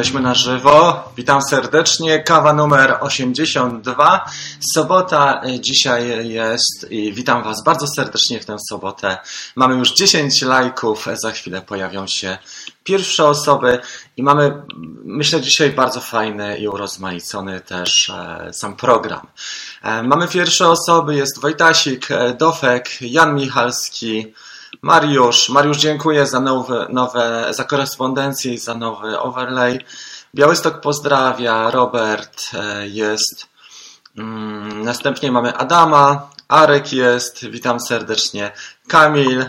Jesteśmy na żywo. Witam serdecznie. Kawa numer 82. Sobota e, dzisiaj jest i witam Was bardzo serdecznie w tę sobotę. Mamy już 10 lajków. Za chwilę pojawią się pierwsze osoby i mamy, myślę, dzisiaj bardzo fajny i urozmaicony też e, sam program. E, mamy pierwsze osoby. Jest Wojtasik, Dofek, Jan Michalski, Mariusz, Mariusz dziękuję za nowe, nowe, za korespondencję i za nowy overlay. Białystok pozdrawia, Robert e, jest. Mm, następnie mamy Adama, Arek jest, witam serdecznie, Kamil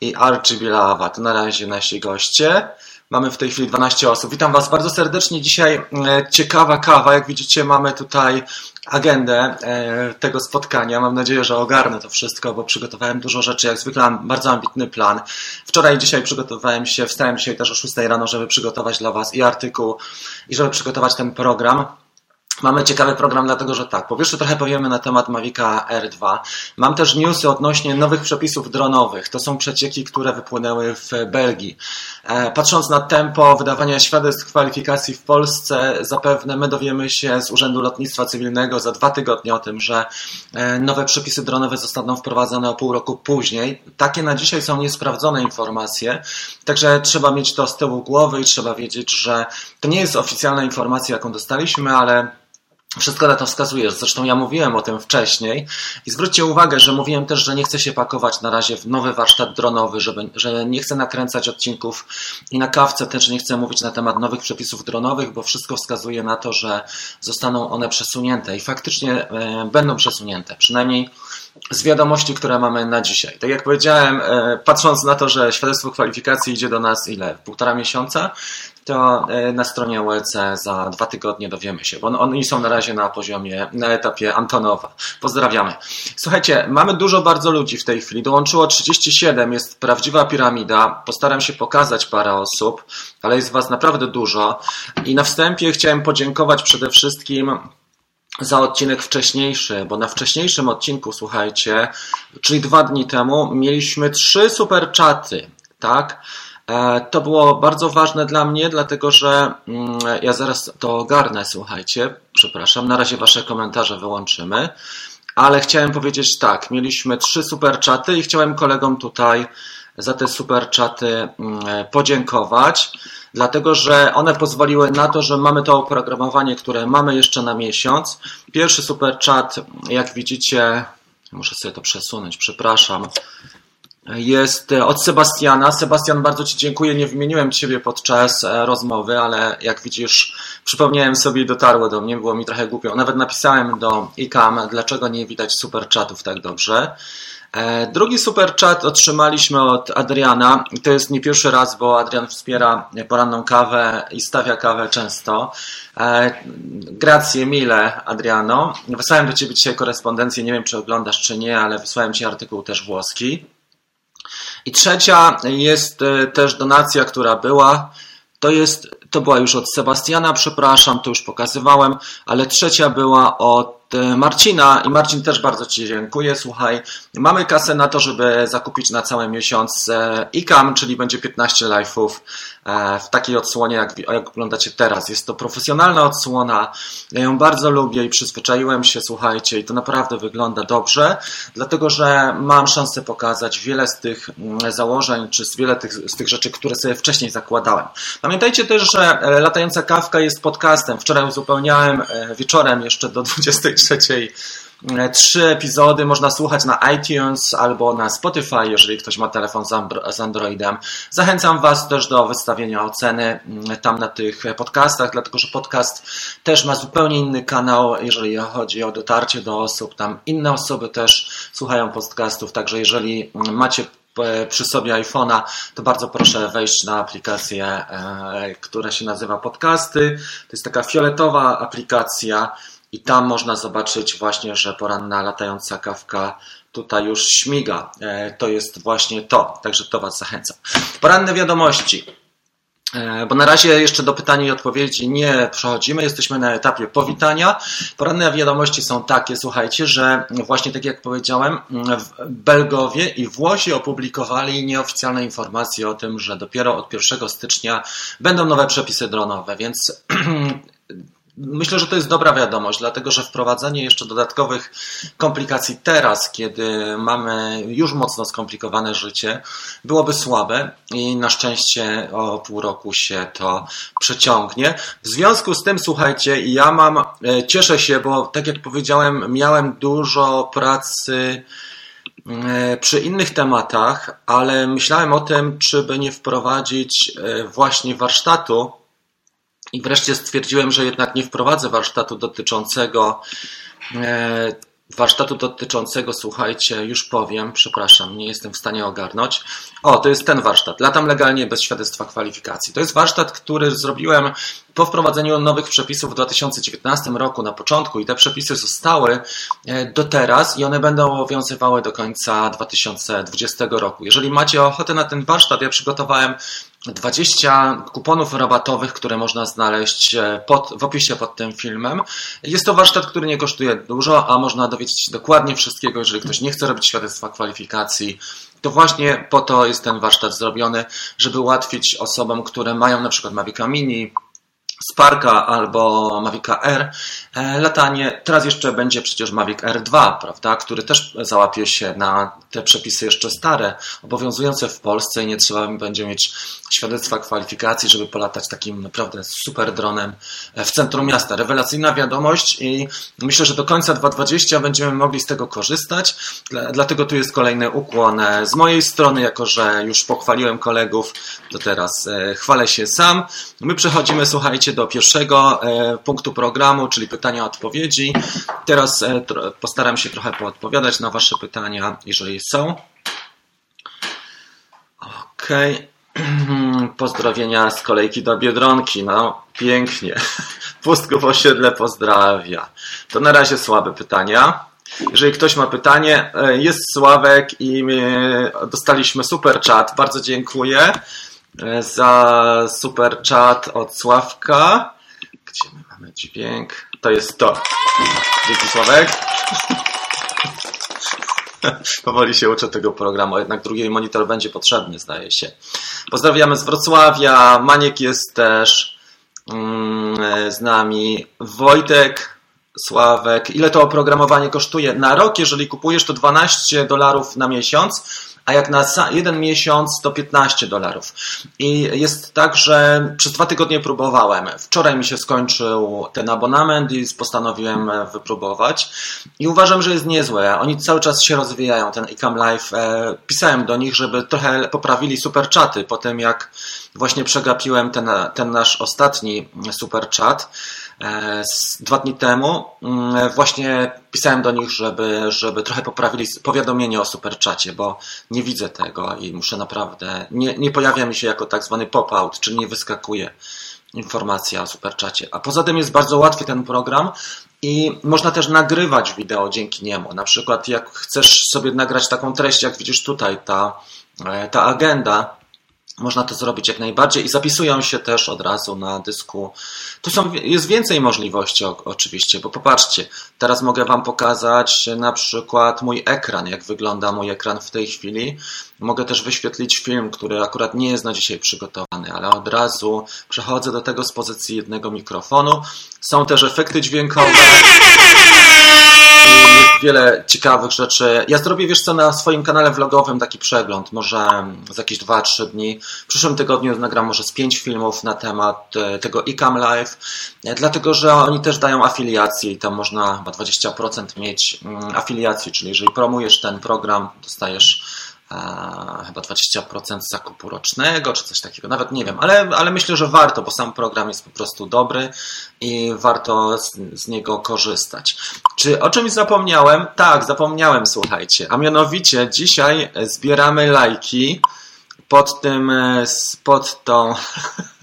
i Archie Bilawa. To na razie nasi goście. Mamy w tej chwili 12 osób. Witam Was bardzo serdecznie. Dzisiaj e, ciekawa kawa. Jak widzicie, mamy tutaj agendę e, tego spotkania. Mam nadzieję, że ogarnę to wszystko, bo przygotowałem dużo rzeczy. Jak zwykle mam bardzo ambitny plan. Wczoraj i dzisiaj przygotowałem się, wstałem dzisiaj też o 6 rano, żeby przygotować dla Was i artykuł, i żeby przygotować ten program. Mamy ciekawy program, dlatego że tak, po pierwsze trochę powiemy na temat Mavica R2. Mam też newsy odnośnie nowych przepisów dronowych. To są przecieki, które wypłynęły w Belgii. E, patrząc na tempo wydawania świadectw kwalifikacji w Polsce, zapewne my dowiemy się z Urzędu Lotnictwa Cywilnego za dwa tygodnie o tym, że e, nowe przepisy dronowe zostaną wprowadzone o pół roku później. Takie na dzisiaj są niesprawdzone informacje, także trzeba mieć to z tyłu głowy i trzeba wiedzieć, że to nie jest oficjalna informacja, jaką dostaliśmy, ale wszystko na to wskazuje. Zresztą ja mówiłem o tym wcześniej i zwróćcie uwagę, że mówiłem też, że nie chcę się pakować na razie w nowy warsztat dronowy, żeby, że nie chcę nakręcać odcinków i na kawce też nie chcę mówić na temat nowych przepisów dronowych, bo wszystko wskazuje na to, że zostaną one przesunięte i faktycznie e, będą przesunięte. Przynajmniej z wiadomości, które mamy na dzisiaj. Tak jak powiedziałem, e, patrząc na to, że świadectwo kwalifikacji idzie do nas ile? Półtora miesiąca, to e, na stronie ULC za dwa tygodnie dowiemy się, bo oni są na razie na poziomie, na etapie Antonowa. Pozdrawiamy. Słuchajcie, mamy dużo bardzo ludzi w tej chwili. Dołączyło 37, jest prawdziwa piramida. Postaram się pokazać parę osób, ale jest Was naprawdę dużo. I na wstępie chciałem podziękować przede wszystkim za odcinek wcześniejszy, bo na wcześniejszym odcinku, słuchajcie, czyli dwa dni temu, mieliśmy trzy super czaty, tak? E, to było bardzo ważne dla mnie, dlatego że mm, ja zaraz to ogarnę, słuchajcie. Przepraszam, na razie Wasze komentarze wyłączymy. Ale chciałem powiedzieć tak, mieliśmy trzy super czaty i chciałem kolegom tutaj za te super czaty mm, podziękować, dlatego że one pozwoliły na to, że mamy to oprogramowanie, które mamy jeszcze na miesiąc. Pierwszy super chat, jak widzicie, muszę sobie to przesunąć, przepraszam jest e, od Sebastiana. Sebastian, bardzo Ci dziękuję. Nie wymieniłem Ciebie podczas e, rozmowy, ale jak widzisz, przypomniałem sobie i dotarło do mnie, było mi trochę głupio. Nawet napisałem do ICAM, dlaczego nie widać super chatów tak dobrze. E, drugi super chat otrzymaliśmy od Adriana. To jest nie pierwszy raz, bo Adrian wspiera poranną kawę i stawia kawę często. Grazie mile, Adriano. Wysłałem do Ciebie dzisiaj korespondencję, nie wiem czy oglądasz czy nie, ale wysłałem Ci artykuł też włoski. I trzecia jest e, też donacja, która była. To jest, to była już od Sebastiana, przepraszam, to już pokazywałem, ale trzecia była od E, Marcina i Marcin też bardzo Ci dziękuję. Słuchaj, mamy kasę na to, żeby zakupić na cały miesiąc ICAM, czyli będzie 15 live'ów w takiej odsłonie, jak, jak oglądacie teraz. Jest to profesjonalna odsłona. Ja ją bardzo lubię i przyzwyczaiłem się, słuchajcie, i to naprawdę wygląda dobrze, dlatego że mam szansę pokazać wiele z tych mm, założeń, czy z wiele tych, z tych rzeczy, które sobie wcześniej zakładałem. Pamiętajcie też, że Latająca Kawka jest podcastem. Wczoraj uzupełniałem wieczorem jeszcze do 23 trzeciej e, trzy epizody można słuchać na iTunes albo na Spotify, jeżeli ktoś ma telefon z Androidem. Zachęcam Was też do wystawienia oceny mm, tam na tych podcastach, dlatego że podcast też ma zupełnie inny kanał, jeżeli chodzi o dotarcie do osób. Tam inne osoby też słuchają podcastów, także jeżeli mm, macie e, przy sobie iPhone'a, to bardzo proszę wejść na aplikację, e, która się nazywa Podcasty. To jest taka fioletowa aplikacja, i tam można zobaczyć właśnie, że poranna latająca kawka tutaj już śmiga. E, to jest właśnie to, także to Was zachęcam. Poranne wiadomości. E, bo na razie jeszcze do pytań i odpowiedzi nie przechodzimy, jesteśmy na etapie powitania. Poranne wiadomości są takie, słuchajcie, że właśnie tak jak powiedziałem, Belgowie i Włosi opublikowali nieoficjalne informacje o tym, że dopiero od 1 stycznia będą nowe przepisy dronowe, więc Myślę, że to jest dobra wiadomość, dlatego że wprowadzenie jeszcze dodatkowych komplikacji teraz, kiedy mamy już mocno skomplikowane życie, byłoby słabe i na szczęście o pół roku się to przeciągnie. W związku z tym, słuchajcie, ja mam, e, cieszę się, bo tak jak powiedziałem, miałem dużo pracy e, przy innych tematach, ale myślałem o tym, czy by nie wprowadzić e, właśnie warsztatu i wreszcie stwierdziłem, że jednak nie wprowadzę warsztatu dotyczącego e, warsztatu dotyczącego, słuchajcie, już powiem, przepraszam, nie jestem w stanie ogarnąć. O, to jest ten warsztat. Latam legalnie bez świadectwa kwalifikacji. To jest warsztat, który zrobiłem po wprowadzeniu nowych przepisów w 2019 roku na początku i te przepisy zostały e, do teraz i one będą obowiązywały do końca 2020 roku. Jeżeli macie ochotę na ten warsztat, ja przygotowałem 20 kuponów rabatowych, które można znaleźć e, pod, w opisie pod tym filmem. Jest to warsztat, który nie kosztuje dużo, a można dowiedzieć się dokładnie wszystkiego, jeżeli ktoś nie chce robić świadectwa kwalifikacji. To właśnie po to jest ten warsztat zrobiony, żeby ułatwić osobom, które mają na przykład Mavica Mini, Sparka albo Mavic R e, latanie. Teraz jeszcze będzie przecież Mavic R2, prawda, który też załapie się na te przepisy jeszcze stare, obowiązujące w Polsce i nie trzeba będzie mieć świadectwa kwalifikacji, żeby polatać takim naprawdę super dronem w centrum miasta. Rewelacyjna wiadomość i myślę, że do końca 2020 będziemy mogli z tego korzystać. Dlatego tu jest kolejny ukłon e, z mojej strony, jako że już pochwaliłem kolegów, to teraz e, chwalę się sam. My przechodzimy, słuchajcie, do pierwszego e, punktu programu, czyli pytania odpowiedzi. Teraz postaram się trochę poodpowiadać na Wasze pytania, jeżeli są. Okej. Okay. Pozdrowienia z kolejki do Biedronki. No, pięknie. Pustków osiedle pozdrawia. To na razie słabe pytania. Jeżeli ktoś ma pytanie, e, jest Sławek i dostaliśmy super chat. Bardzo dziękuję e, za super chat od Sławka. Gdzie my mamy dźwięk? To jest to. Dzięki Sławek. Powoli się uczę tego programu, jednak drugi monitor będzie potrzebny, zdaje się. Pozdrawiamy z Wrocławia. Maniek jest też mm, z nami. Wojtek, Sławek. Ile to oprogramowanie kosztuje? Na rok, jeżeli kupujesz, to 12 dolarów na miesiąc a jak na jeden miesiąc to 15 dolarów. I jest tak, że przez dwa tygodnie próbowałem. Wczoraj mi się skończył ten abonament i postanowiłem wypróbować. I uważam, że jest niezłe. Oni cały czas się rozwijają, ten Ecam Live. E, pisałem do nich, żeby trochę poprawili super czaty po tym, jak właśnie przegapiłem ten, ten nasz ostatni super chat. E, dwa dni temu mm, właśnie pisałem do nich, żeby, żeby trochę poprawili powiadomienie o superczacie, bo nie widzę tego i muszę naprawdę, nie, nie pojawia mi się jako tak zwany pop-out, czyli nie wyskakuje informacja o superczacie. A poza tym jest bardzo łatwy ten program i można też nagrywać wideo dzięki niemu. Na przykład jak chcesz sobie nagrać taką treść, jak widzisz tutaj, ta, e, ta agenda, można to zrobić jak najbardziej i zapisują się też od razu na dysku. Tu są, jest więcej możliwości oczywiście, bo popatrzcie, teraz mogę Wam pokazać na przykład mój ekran, jak wygląda mój ekran w tej chwili. Mogę też wyświetlić film, który akurat nie jest na dzisiaj przygotowany, ale od razu przechodzę do tego z pozycji jednego mikrofonu. Są też efekty dźwiękowe wiele ciekawych rzeczy. Ja zrobię, wiesz co, na swoim kanale vlogowym taki przegląd, może za jakieś 2-3 dni. W przyszłym tygodniu nagram może z 5 filmów na temat e, tego eCam Live, e, dlatego, że oni też dają afiliacje i tam można chyba 20% mieć mm, afiliacji, czyli jeżeli promujesz ten program, dostajesz chyba 20% zakupu rocznego, czy coś takiego, nawet nie wiem, ale, ale myślę, że warto, bo sam program jest po prostu dobry i warto z, z niego korzystać. Czy o czymś zapomniałem? Tak, zapomniałem, słuchajcie, a mianowicie dzisiaj zbieramy lajki pod tym, pod tą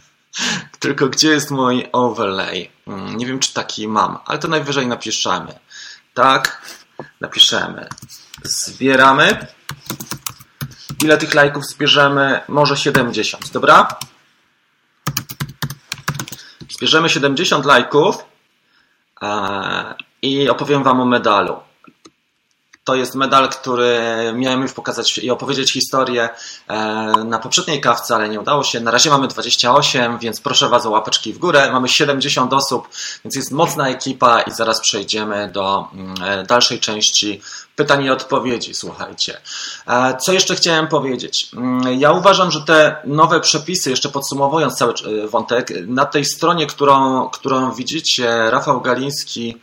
tylko gdzie jest mój overlay? Hmm, nie wiem, czy taki mam, ale to najwyżej napiszemy. Tak, napiszemy. Zbieramy. Ile tych lajków zbierzemy? Może 70, dobra? Zbierzemy 70 lajków e, i opowiem Wam o medalu. To jest medal, który miałem już pokazać i opowiedzieć historię e, na poprzedniej kawce, ale nie udało się. Na razie mamy 28, więc proszę Was o łapeczki w górę. Mamy 70 osób, więc jest mocna ekipa i zaraz przejdziemy do mm, e, dalszej części pytań i odpowiedzi. Słuchajcie. E, co jeszcze chciałem powiedzieć? Mm, ja uważam, że te nowe przepisy, jeszcze podsumowując cały wątek, na tej stronie, którą, którą widzicie, Rafał Galiński,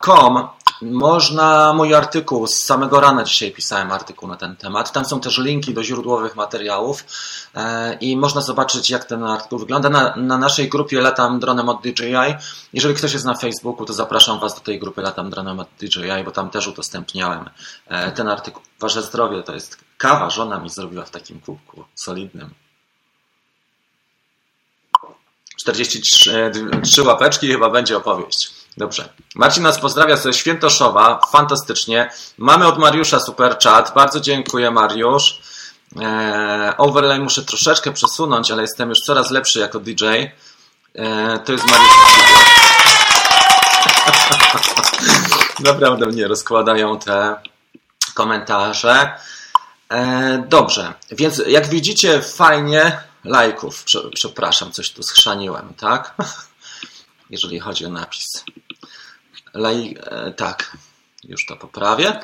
.com można mój artykuł, z samego rana dzisiaj pisałem artykuł na ten temat. Tam są też linki do źródłowych materiałów e, i można zobaczyć, jak ten artykuł wygląda. Na, na naszej grupie Latam Dronem od DJI. Jeżeli ktoś jest na Facebooku, to zapraszam Was do tej grupy Latam Dronem od DJI, bo tam też udostępniałem e, ten artykuł. Wasze zdrowie to jest kawa, żona mi zrobiła w takim kubku solidnym. 43 łapeczki chyba będzie opowieść. Dobrze. Marcin nas pozdrawia ze Świętoszowa. Fantastycznie. Mamy od Mariusza super chat. Bardzo dziękuję, Mariusz. Eee, overlay muszę troszeczkę przesunąć, ale jestem już coraz lepszy jako DJ. Eee, to jest Mariusz. Naprawdę mnie rozkładają te komentarze. Eee, dobrze, więc jak widzicie, fajnie lajków. Przepraszam, coś tu schrzaniłem, tak? Jeżeli chodzi o napis. Laj, e, tak, już to poprawię.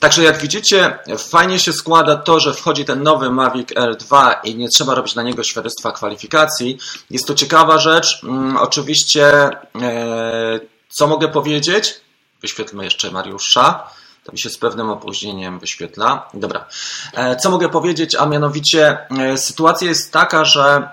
Także jak widzicie, fajnie się składa to, że wchodzi ten nowy Mavic R2 i nie trzeba robić na niego świadectwa kwalifikacji. Jest to ciekawa rzecz. Mm, oczywiście, e, co mogę powiedzieć? Wyświetlmy jeszcze Mariusza. To mi się z pewnym opóźnieniem wyświetla. Dobra. E, co mogę powiedzieć? A mianowicie sytuacja jest taka, że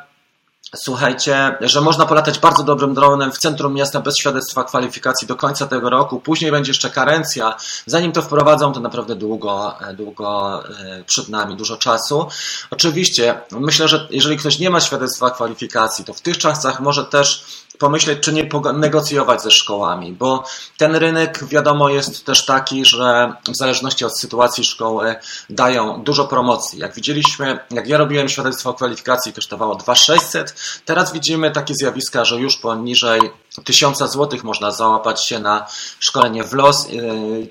Słuchajcie, że można polatać bardzo dobrym dronem w centrum miasta bez świadectwa kwalifikacji do końca tego roku. Później będzie jeszcze karencja. Zanim to wprowadzą, to naprawdę długo, długo e, przed nami, dużo czasu. Oczywiście, myślę, że jeżeli ktoś nie ma świadectwa kwalifikacji, to w tych czasach może też pomyśleć, czy nie negocjować ze szkołami, bo ten rynek, wiadomo, jest też taki, że w zależności od sytuacji szkoły dają dużo promocji. Jak widzieliśmy, jak ja robiłem świadectwo kwalifikacji, kosztowało 2600, teraz widzimy takie zjawiska, że już poniżej 1000 zł można załapać się na szkolenie w los.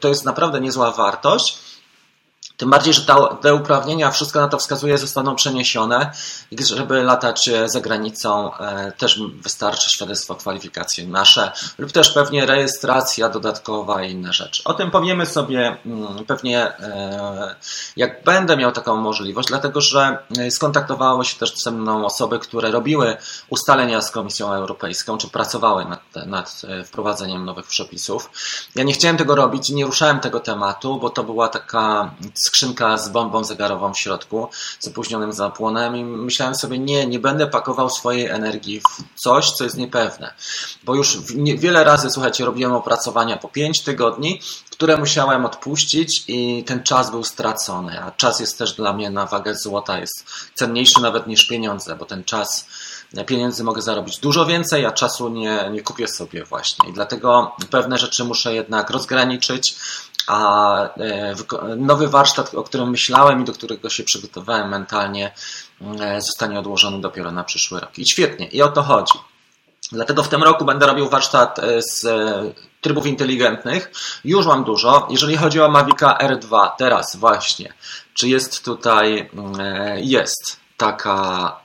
To jest naprawdę niezła wartość. Tym bardziej, że te uprawnienia, wszystko na to wskazuje, zostaną przeniesione żeby latać e, za granicą e, też wystarczy świadectwo kwalifikacji nasze lub też pewnie rejestracja dodatkowa i inne rzeczy. O tym powiemy sobie mm, pewnie e, jak będę miał taką możliwość, dlatego że skontaktowały się też ze mną osoby, które robiły ustalenia z Komisją Europejską, czy pracowały nad, nad wprowadzeniem nowych przepisów. Ja nie chciałem tego robić nie ruszałem tego tematu, bo to była taka skrzynka z bombą zegarową w środku, z opóźnionym zapłonem i myślałem sobie, nie, nie będę pakował swojej energii w coś, co jest niepewne. Bo już wiele razy, słuchajcie, robiłem opracowania po 5 tygodni, które musiałem odpuścić i ten czas był stracony, a czas jest też dla mnie na wagę złota, jest cenniejszy nawet niż pieniądze, bo ten czas pieniędzy mogę zarobić dużo więcej, a czasu nie, nie kupię sobie właśnie. I dlatego pewne rzeczy muszę jednak rozgraniczyć, a e, nowy warsztat, o którym myślałem i do którego się przygotowałem mentalnie, e, zostanie odłożony dopiero na przyszły rok. I świetnie, i o to chodzi. Dlatego w tym roku będę robił warsztat e, z trybów inteligentnych. Już mam dużo. Jeżeli chodzi o Mavica R2, teraz właśnie, czy jest tutaj, jest taka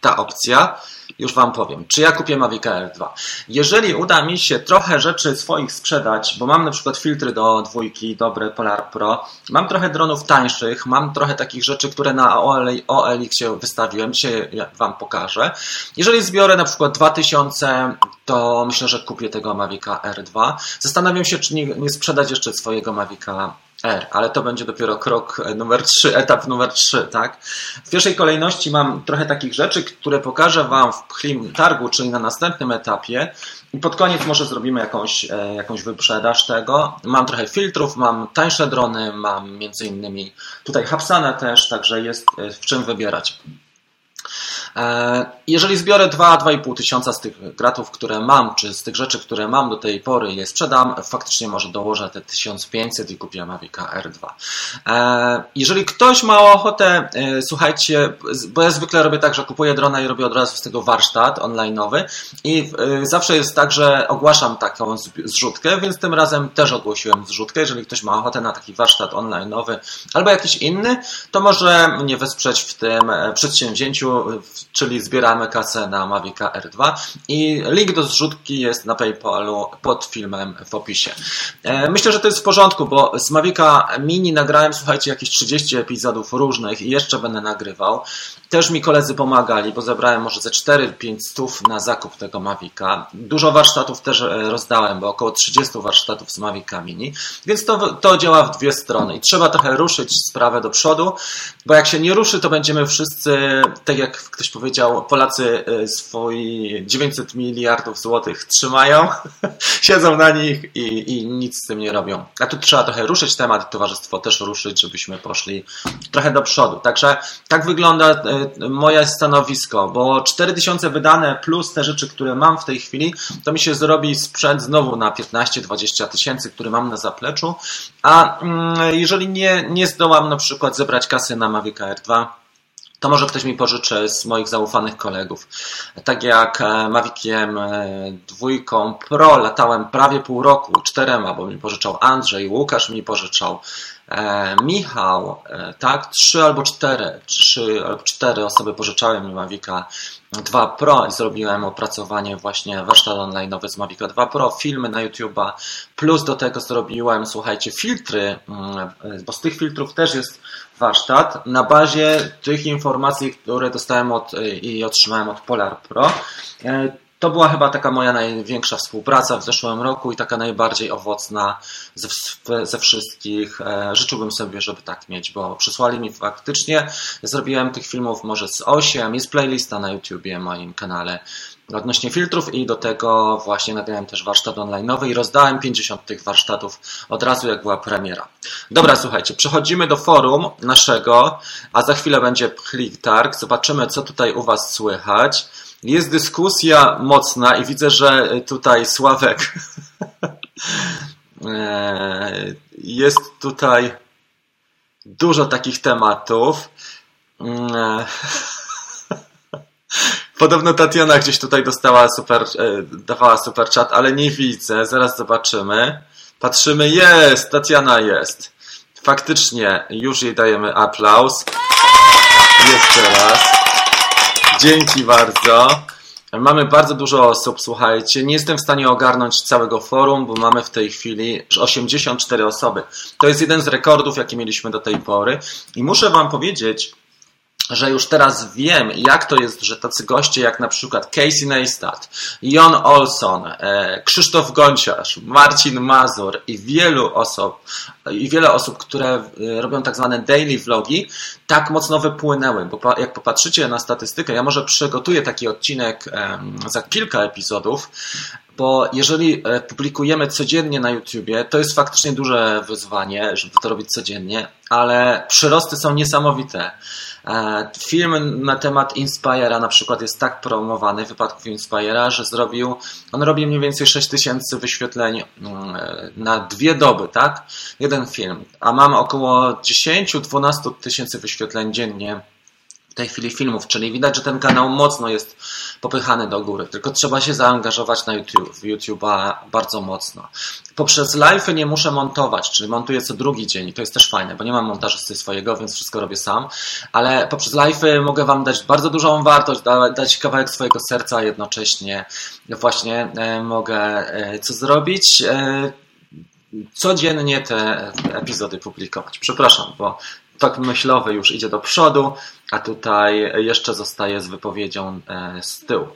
ta opcja. Już Wam powiem, czy ja kupię Mavic Air 2. Jeżeli uda mi się trochę rzeczy swoich sprzedać, bo mam na przykład filtry do dwójki, dobre Polar Pro, mam trochę dronów tańszych, mam trochę takich rzeczy, które na OLX-ie wystawiłem, dzisiaj Wam pokażę. Jeżeli zbiorę na przykład 2000, to myślę, że kupię tego Mavica R2. Zastanawiam się, czy nie, nie sprzedać jeszcze swojego Mavica R, ale to będzie dopiero krok numer 3, etap numer 3, tak? W pierwszej kolejności mam trochę takich rzeczy, które pokażę Wam w Pchlim Targu, czyli na następnym etapie i pod koniec może zrobimy jakąś, e, jakąś wyprzedaż tego. Mam trochę filtrów, mam tańsze drony, mam między innymi tutaj Hapsana też, także jest e, w czym wybierać. E, jeżeli zbiorę 2-2,5 tysiąca z tych gratów, które mam, czy z tych rzeczy, które mam do tej pory je sprzedam, faktycznie może dołożę te 1500 i kupię Mavica R2. E, jeżeli ktoś ma ochotę, e, słuchajcie, bo ja zwykle robię tak, że kupuję drona i robię od razu z tego warsztat online'owy i zawsze jest tak, że ogłaszam taką zrzutkę, więc tym razem też ogłosiłem zrzutkę. Jeżeli ktoś ma ochotę na taki warsztat online'owy albo jakiś inny, to może mnie wesprzeć w tym przedsięwzięciu, czyli zbieramy kasę na Mavica R2 i link do zrzutki jest na PayPalu pod filmem w opisie. E, myślę, że to jest w porządku, bo z Mavica Mini nagrałem, słuchajcie, jakieś 30 epizodów różnych i jeszcze będę nagrywał. Też mi koledzy pomagali, bo zebrałem może ze 4-5 stów na zakup tego Mavica. Dużo warsztatów też e, rozdałem, bo około 30 warsztatów z Mavica Mini, więc to, to działa w dwie strony i trzeba trochę ruszyć sprawę do przodu, bo jak się nie ruszy, to będziemy wszyscy, tak jak ktoś powiedział, Polacy e, swoi 900 miliardów złotych trzymają, siedzą na nich i, i nic z tym nie robią. A tu trzeba trochę ruszyć temat, towarzystwo też ruszyć, żebyśmy poszli trochę do przodu. Także tak wygląda e, moje stanowisko, bo 4000 wydane plus te rzeczy, które mam w tej chwili, to mi się zrobi sprzęt znowu na 15-20 tysięcy, który mam na zapleczu, a mm, jeżeli nie, nie zdołam na przykład zebrać kasy na Mavic Air 2, to może ktoś mi pożyczy z moich zaufanych kolegów. Tak jak e, Maviciem e, dwójką Pro latałem prawie pół roku, czterema, bo mi pożyczał Andrzej, Łukasz mi pożyczał, E, Michał, e, tak, trzy albo cztery, trzy albo cztery osoby pożyczały mi Mavica 2 Pro i zrobiłem opracowanie właśnie warsztat online z Mavica 2 Pro, filmy na YouTube'a, plus do tego zrobiłem, słuchajcie, filtry, mm, bo z tych filtrów też jest warsztat na bazie tych informacji, które dostałem od, i otrzymałem od Polar Pro. E, to była chyba taka moja największa współpraca w zeszłym roku i taka najbardziej owocna ze, ze wszystkich. E, życzyłbym sobie, żeby tak mieć, bo przysłali mi faktycznie. Zrobiłem tych filmów może z 8, jest playlista na YouTubie, moim kanale odnośnie filtrów i do tego właśnie nagrałem też warsztat online'owy i rozdałem 50 tych warsztatów od razu jak była premiera. Dobra, słuchajcie, przechodzimy do forum naszego, a za chwilę będzie Targ. Zobaczymy, co tutaj u Was słychać. Jest dyskusja mocna i widzę, że tutaj Sławek e, jest tutaj dużo takich tematów. Podobno Tatiana gdzieś tutaj dostała super, e, dawała super chat, ale nie widzę. Zaraz zobaczymy. Patrzymy, jest, Tatiana jest. Faktycznie, już jej dajemy aplauz. Jeszcze raz. Dzięki bardzo. Mamy bardzo dużo osób, słuchajcie. Nie jestem w stanie ogarnąć całego forum, bo mamy w tej chwili 84 osoby. To jest jeden z rekordów, jakie mieliśmy do tej pory. I muszę Wam powiedzieć, że już teraz wiem, jak to jest, że tacy goście jak na przykład Casey Neistat, Jon Olson, e, Krzysztof Gonciarz, Marcin Mazur i wielu osób, i wiele osób, które e, robią tak zwane daily vlogi, tak mocno wypłynęły, bo jak popatrzycie na statystykę, ja może przygotuję taki odcinek za kilka epizodów, bo jeżeli e, publikujemy codziennie na YouTubie, to jest faktycznie duże wyzwanie, żeby to robić codziennie, ale przyrosty są niesamowite. E, film na temat Inspire'a na przykład jest tak promowany w wypadku Inspire'a, że zrobił, on robi mniej więcej 6 tysięcy wyświetleń mm, na dwie doby, tak? Jeden film. A mam około 10-12 tysięcy wyświetleń dziennie w tej chwili filmów, czyli widać, że ten kanał mocno jest popychany do góry, tylko trzeba się zaangażować na YouTube, w YouTube'a bardzo mocno. Poprzez live'y nie muszę montować, czyli montuję co drugi dzień i to jest też fajne, bo nie mam montażysty swojego, więc wszystko robię sam, ale poprzez live'y mogę Wam dać bardzo dużą wartość, dać kawałek swojego serca, jednocześnie właśnie e, mogę e, co zrobić? E, codziennie te epizody publikować. Przepraszam, bo tok myślowy już idzie do przodu, a tutaj jeszcze zostaje z wypowiedzią e, z tyłu.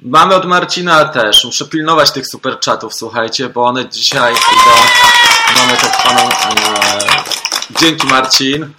Mamy od Marcina też. Muszę pilnować tych super chatów, słuchajcie, bo one dzisiaj idą. Mamy tak zwaną. E, dzięki Marcin.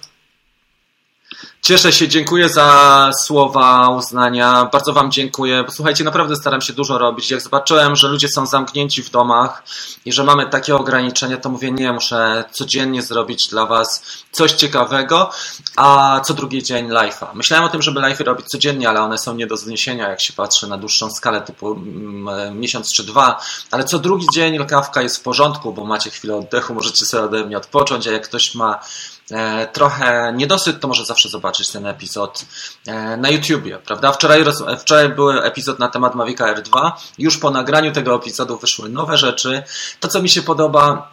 Cieszę się, dziękuję za słowa uznania. Bardzo Wam dziękuję. Słuchajcie, naprawdę staram się dużo robić. Jak zobaczyłem, że ludzie są zamknięci w domach i że mamy takie ograniczenia, to mówię, nie, muszę codziennie zrobić dla Was coś ciekawego, a co drugi dzień live'a. Myślałem o tym, żeby live'y robić codziennie, ale one są nie do zniesienia, jak się patrzy na dłuższą skalę, typu mm, miesiąc czy dwa, ale co drugi dzień kawka jest w porządku, bo macie chwilę oddechu, możecie sobie ode mnie odpocząć, a jak ktoś ma E, trochę niedosyt, to może zawsze zobaczyć ten epizod e, na YouTubie, prawda? Wczoraj, wczoraj był epizod na temat Mavica R2. Już po nagraniu tego epizodu wyszły nowe rzeczy. To, co mi się podoba,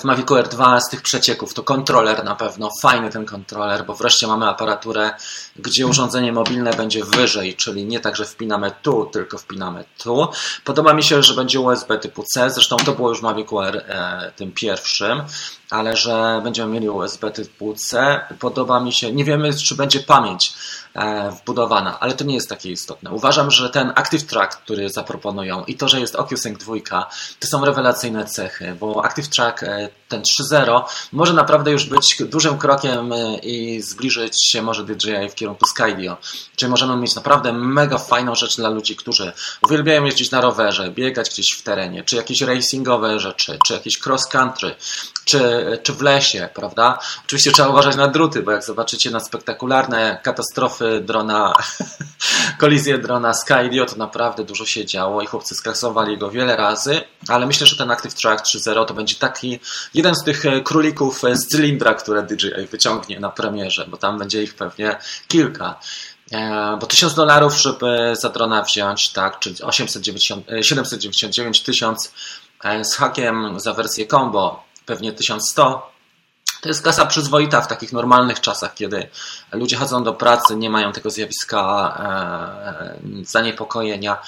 w Mavicu R2 z tych przecieków to kontroler na pewno, fajny ten kontroler, bo wreszcie mamy aparaturę, gdzie urządzenie mobilne będzie wyżej, czyli nie tak, że wpinamy tu, tylko wpinamy tu. Podoba mi się, że będzie USB typu C, zresztą to było już w Mavicu R e, tym pierwszym, ale że będziemy mieli USB typu C. Podoba mi się, nie wiemy czy będzie pamięć E, wbudowana, ale to nie jest takie istotne. Uważam, że ten Active Track, który zaproponują i to, że jest OcuSync 2, to są rewelacyjne cechy, bo Active Track e, ten 3.0 może naprawdę już być dużym krokiem e, i zbliżyć się może DJI w kierunku Skydio. Czyli możemy mieć naprawdę mega fajną rzecz dla ludzi, którzy uwielbiają jeździć na rowerze, biegać gdzieś w terenie, czy jakieś racingowe rzeczy, czy jakieś cross country, czy, czy w lesie, prawda? Oczywiście trzeba uważać na druty, bo jak zobaczycie na spektakularne katastrofy drona, kolizję drona Skydio, to naprawdę dużo się działo i chłopcy skrasowali go wiele razy, ale myślę, że ten Active Track 3.0 to będzie taki jeden z tych e, królików e, z cylindra, które DJI wyciągnie na premierze, bo tam będzie ich pewnie kilka. E, bo 1000 dolarów, żeby za drona wziąć, tak, czyli 890, 799 tysiąc z hakiem za wersję combo, pewnie 1100. To jest kasa przyzwoita w takich normalnych czasach, kiedy ludzie chodzą do pracy, nie mają tego zjawiska zaniepokojenia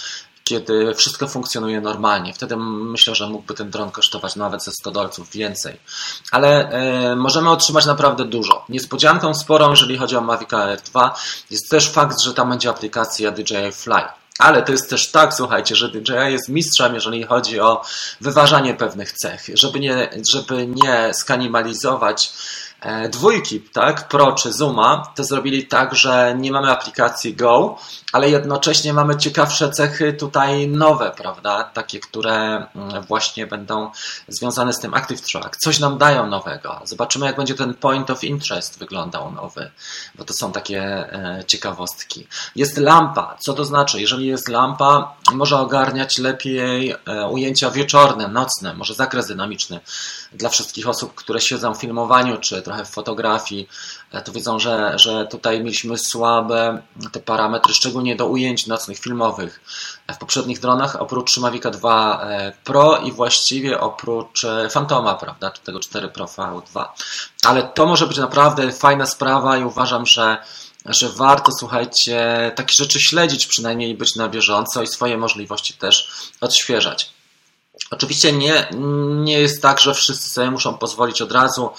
kiedy wszystko funkcjonuje normalnie. Wtedy myślę, że mógłby ten dron kosztować nawet ze 100 dolców więcej. Ale e, możemy otrzymać naprawdę dużo. Niespodzianką sporą, jeżeli chodzi o Mavic Air 2, jest też fakt, że tam będzie aplikacja DJI Fly. Ale to jest też tak, słuchajcie, że DJI jest mistrzem, jeżeli chodzi o wyważanie pewnych cech, żeby nie, żeby nie skanibalizować E, dwójki, tak, Pro czy Zooma, to zrobili tak, że nie mamy aplikacji Go, ale jednocześnie mamy ciekawsze cechy tutaj nowe, prawda, takie, które mm, właśnie będą związane z tym Active Track. Coś nam dają nowego. Zobaczymy, jak będzie ten point of interest wyglądał nowy, bo to są takie e, ciekawostki. Jest lampa. Co to znaczy? Jeżeli jest lampa, może ogarniać lepiej e, ujęcia wieczorne, nocne, może zakres dynamiczny dla wszystkich osób, które siedzą w filmowaniu, czy trochę w fotografii, e, to wiedzą, że, że tutaj mieliśmy słabe te parametry, szczególnie do ujęć nocnych, filmowych. W poprzednich dronach, oprócz Mavic 2 e, Pro i właściwie oprócz e, Fantoma, prawda, czy tego 4 Pro V2. Ale to może być naprawdę fajna sprawa i uważam, że że warto, słuchajcie, takie rzeczy śledzić przynajmniej być na bieżąco i swoje możliwości też odświeżać. Oczywiście nie, nie jest tak, że wszyscy sobie muszą pozwolić od razu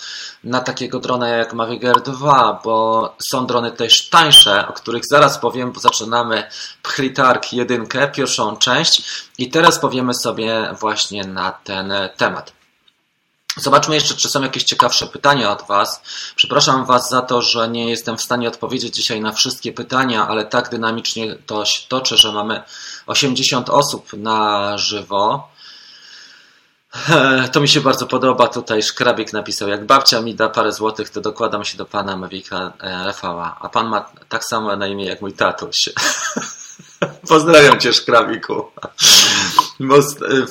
na takiego drona jak Mavic Air 2, bo są drony też tańsze, o których zaraz powiem, bo zaczynamy Pchlitark 1, pierwszą część i teraz powiemy sobie właśnie na ten temat. Zobaczmy jeszcze, czy są jakieś ciekawsze pytania od Was. Przepraszam Was za to, że nie jestem w stanie odpowiedzieć dzisiaj na wszystkie pytania, ale tak dynamicznie to się toczy, że mamy 80 osób na żywo. To mi się bardzo podoba. Tutaj Szkrabik napisał, jak babcia mi da parę złotych, to dokładam się do pana Mewika e, Rafała. A pan ma tak samo na imię jak mój tatuś. Pozdrawiam cię, Szkrabiku. Bo,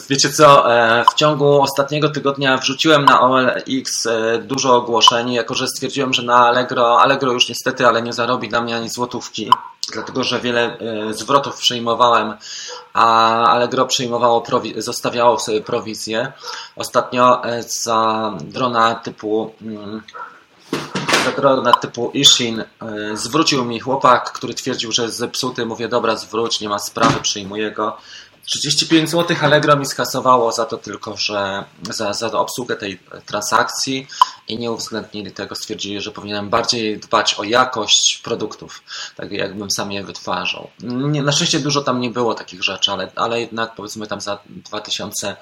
wiecie co, e, w ciągu ostatniego tygodnia wrzuciłem na OLX e, dużo ogłoszeń, jako że stwierdziłem, że na Allegro, Allegro już niestety, ale nie zarobi dla mnie ani złotówki, dlatego że wiele zwrotów przyjmowałem a Allegro przyjmowało, zostawiało sobie prowizję. Ostatnio e, za drona typu mm, za drona typu Ishin e, zwrócił mi chłopak, który twierdził, że jest zepsuty. Mówię, dobra, zwróć, nie ma sprawy, przyjmuję go. 35 zł Allegro mi skasowało za to tylko, że za, za obsługę tej transakcji i nie uwzględnili tego, stwierdzili, że powinienem bardziej dbać o jakość produktów, tak jakbym sam je wytwarzał. Nie, na szczęście dużo tam nie było takich rzeczy, ale, ale jednak powiedzmy tam za 2000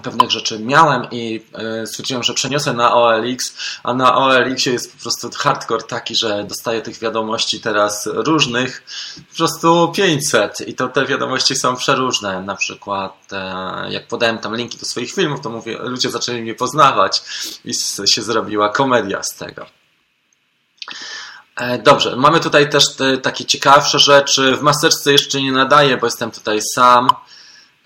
pewnych rzeczy miałem i e, stwierdziłem, że przeniosę na OLX, a na OLX jest po prostu hardcore taki, że dostaję tych wiadomości teraz różnych, po prostu 500 i to te wiadomości są przeróżne, na przykład e, jak podałem tam linki do swoich filmów, to mówię, ludzie zaczęli mnie poznawać i się zrobiła komedia z tego. E, dobrze, mamy tutaj też te, takie ciekawsze rzeczy. W maseczce jeszcze nie nadaję, bo jestem tutaj sam.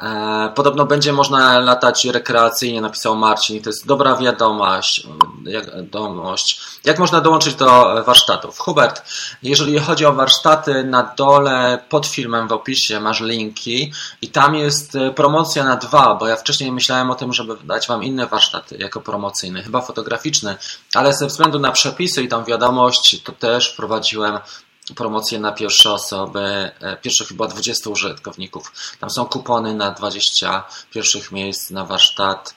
E, podobno będzie można latać rekreacyjnie, napisał Marcin, i to jest dobra wiadomość. wiadomość. Jak można dołączyć do warsztatów? Hubert, jeżeli chodzi o warsztaty, na dole pod filmem w opisie masz linki i tam jest e, promocja na dwa, bo ja wcześniej myślałem o tym, żeby dać Wam inne warsztaty jako promocyjny, chyba fotograficzny, ale ze względu na przepisy i tam wiadomość, to też wprowadziłem promocje na pierwsze osoby, e, pierwszych chyba 20 użytkowników. Tam są kupony na 20 pierwszych miejsc na warsztat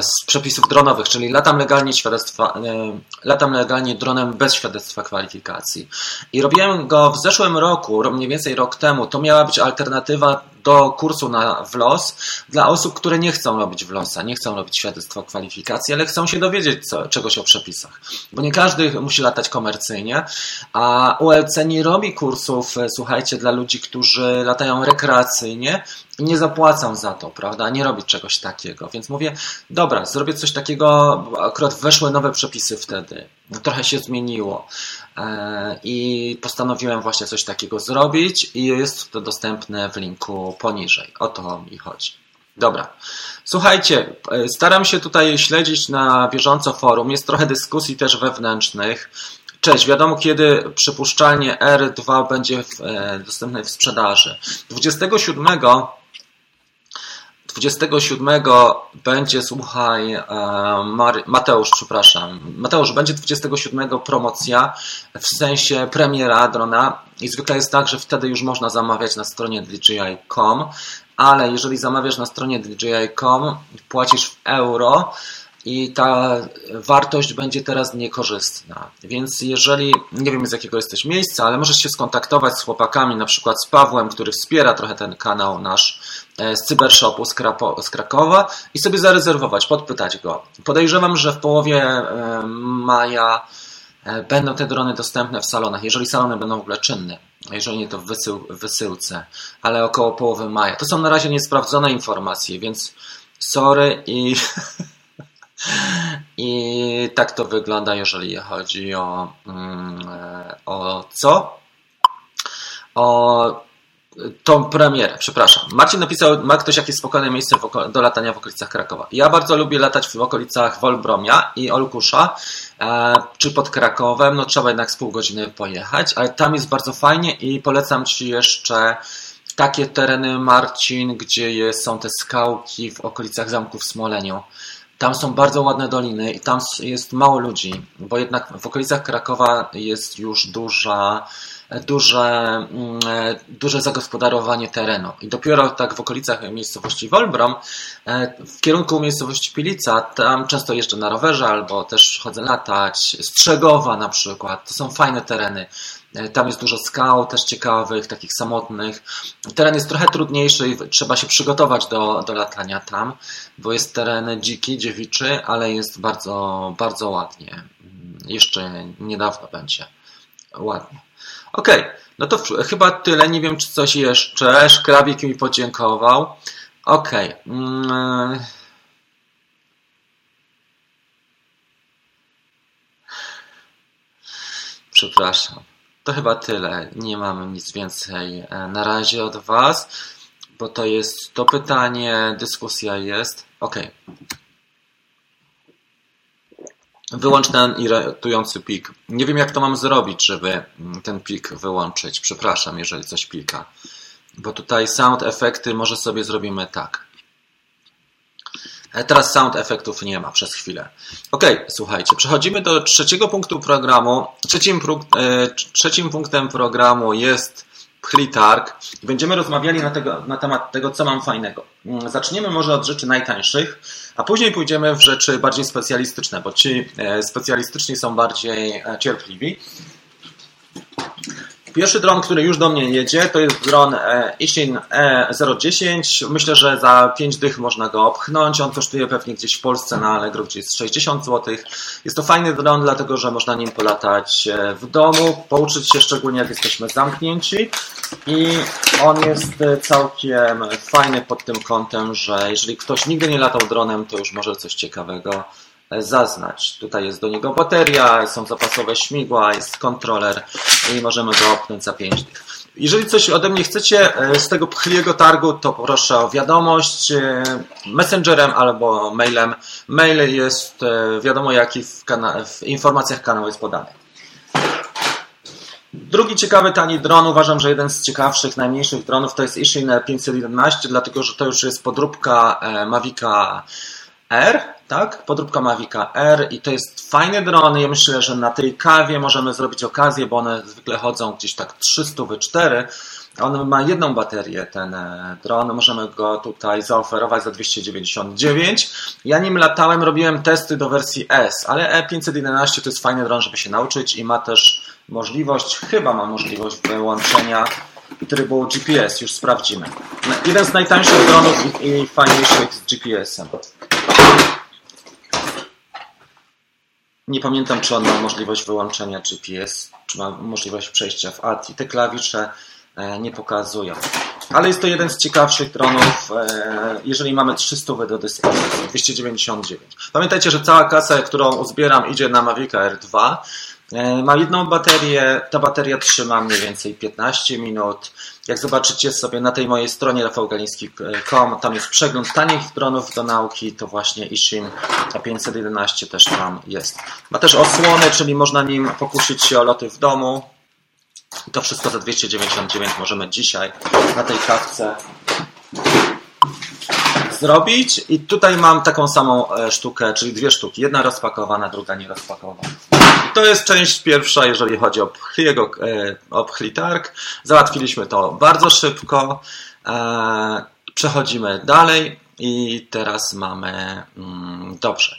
z przepisów dronowych, czyli latam legalnie świadectwa, e, latam legalnie dronem bez świadectwa kwalifikacji. I robiłem go w zeszłym roku, mniej więcej rok temu. To miała być alternatywa do kursu na WLOS dla osób, które nie chcą robić WLOSa, nie chcą robić świadectwa kwalifikacji, ale chcą się dowiedzieć co, czegoś o przepisach. Bo nie każdy musi latać komercyjnie, a ULC nie robi kursów, e, słuchajcie, dla ludzi, którzy latają rekreacyjnie i nie zapłacą za to, prawda? Nie robić czegoś takiego. Więc mówię, dobra, zrobię coś takiego, akurat weszły nowe przepisy wtedy. Trochę się zmieniło. E, I postanowiłem właśnie coś takiego zrobić i jest to dostępne w linku poniżej. O to mi chodzi. Dobra. Słuchajcie, e, staram się tutaj śledzić na bieżąco forum. Jest trochę dyskusji też wewnętrznych. Cześć, wiadomo kiedy przypuszczalnie R2 będzie w, e, dostępny w sprzedaży. 27 27 będzie, słuchaj, e, Mateusz, przepraszam. Mateusz, będzie 27 promocja, w sensie premiera drona i zwykle jest tak, że wtedy już można zamawiać na stronie DJI.com, ale jeżeli zamawiasz na stronie DJI.com, płacisz w euro, i ta wartość będzie teraz niekorzystna. Więc jeżeli, nie wiem z jakiego jesteś miejsca, ale możesz się skontaktować z chłopakami, na przykład z Pawłem, który wspiera trochę ten kanał nasz z Cybershopu z, Krapo, z Krakowa i sobie zarezerwować, podpytać go. Podejrzewam, że w połowie e, maja e, będą te drony dostępne w salonach, jeżeli salony będą w ogóle czynne, jeżeli nie to w wysył, wysyłce, ale około połowy maja. To są na razie niesprawdzone informacje, więc sorry i I tak to wygląda, jeżeli chodzi o, mm, o co? O tą premierę, przepraszam. Marcin napisał, ma ktoś jakieś spokojne miejsce do latania w okolicach Krakowa. Ja bardzo lubię latać w okolicach Wolbromia i Olkusza, e, czy pod Krakowem, no trzeba jednak z pół godziny pojechać, ale tam jest bardzo fajnie i polecam Ci jeszcze takie tereny, Marcin, gdzie jest, są te skałki w okolicach zamku w Smoleniu. Tam są bardzo ładne doliny i tam jest mało ludzi, bo jednak w okolicach Krakowa jest już duża, duże, mm, duże zagospodarowanie terenu. I dopiero tak w okolicach miejscowości Wolbrom, e, w kierunku miejscowości Pilica, tam często jeżdżę na rowerze albo też chodzę latać, Strzegowa na przykład, to są fajne tereny. E, tam jest dużo skał, też ciekawych, takich samotnych. Teren jest trochę trudniejszy i trzeba się przygotować do, do latania tam, bo jest teren dziki, dziewiczy, ale jest bardzo, bardzo ładnie. Jeszcze niedawno będzie ładnie. Okej, okay, no to chyba tyle. Nie wiem, czy coś jeszcze. Szkrabik mi podziękował. Okej. Okay. Mm. Przepraszam. To chyba tyle. Nie mam nic więcej e, na razie od Was, bo to jest to pytanie, dyskusja jest. Ok. Wyłącz ten irytujący pik. Nie wiem, jak to mam zrobić, żeby ten pik wyłączyć. Przepraszam, jeżeli coś pika. Bo tutaj sound efekty może sobie zrobimy tak. E, teraz sound efektów nie ma przez chwilę. Ok, słuchajcie, przechodzimy do trzeciego punktu programu. Trzecim, e, trzecim punktem programu jest Plitarg. Będziemy rozmawiali na, tego, na temat tego, co mam fajnego. Mm, zaczniemy może od rzeczy najtańszych, a później pójdziemy w rzeczy bardziej specjalistyczne, bo ci e, specjalistyczni są bardziej cierpliwi. Pierwszy dron, który już do mnie jedzie, to jest dron e, Ishin E010. Myślę, że za 5 dych można go opchnąć. On kosztuje pewnie gdzieś w Polsce na Allegro gdzieś 60 zł. Jest to fajny dron, dlatego że można nim polatać e, w domu, pouczyć się szczególnie jak jesteśmy zamknięci. I on jest e, całkiem fajny pod tym kątem, że jeżeli ktoś nigdy nie latał dronem, to już może coś ciekawego zaznać. Tutaj jest do niego bateria, są zapasowe śmigła, jest kontroler i możemy go opnąć za 5 dych. Jeżeli coś ode mnie chcecie e, z tego pchliego targu, to proszę o wiadomość e, messengerem albo mailem. Mail jest e, wiadomo jaki w, w informacjach kanału jest podany. Drugi ciekawy tani dron, uważam, że jeden z ciekawszych, najmniejszych dronów to jest Ishin 511, dlatego że to już jest podróbka Mavica R, tak? Podróbka Mavica R i to jest fajny dron. Ja myślę, że na tej kawie możemy zrobić okazję, bo one zwykle chodzą gdzieś tak 300 wy 4. On ma jedną baterię, ten e, dron. Możemy go tutaj zaoferować za 299. Ja nim latałem, robiłem testy do wersji S, ale E511 to jest fajny dron, żeby się nauczyć i ma też możliwość, chyba ma możliwość wyłączenia trybu GPS. Już sprawdzimy. Jeden z najtańszych dronów i fajniejszych z GPS-em. Nie pamiętam, czy on ma możliwość wyłączenia GPS, czy ma możliwość przejścia w ATI. Te klawisze e, nie pokazują. Ale jest to jeden z ciekawszych dronów, e, jeżeli mamy 300 do dyspozycji, 299. Pamiętajcie, że cała kasa, którą uzbieram, idzie na Mavic Air 2. E, mam jedną baterię, ta bateria trzyma mniej więcej 15 minut. Jak zobaczycie sobie na tej mojej stronie rafałgaliński.com, tam jest przegląd tanich dronów do nauki, to właśnie Ishim 511 też tam jest. Ma też osłony, czyli można nim pokusić się o loty w domu. To wszystko za 299 możemy dzisiaj na tej kawce zrobić. I tutaj mam taką samą e, sztukę, czyli dwie sztuki. Jedna rozpakowana, druga nie rozpakowana. To jest część pierwsza, jeżeli chodzi o Pchliego, e, o Pchlitarg. Załatwiliśmy to bardzo szybko. E, przechodzimy dalej i teraz mamy mm, dobrze.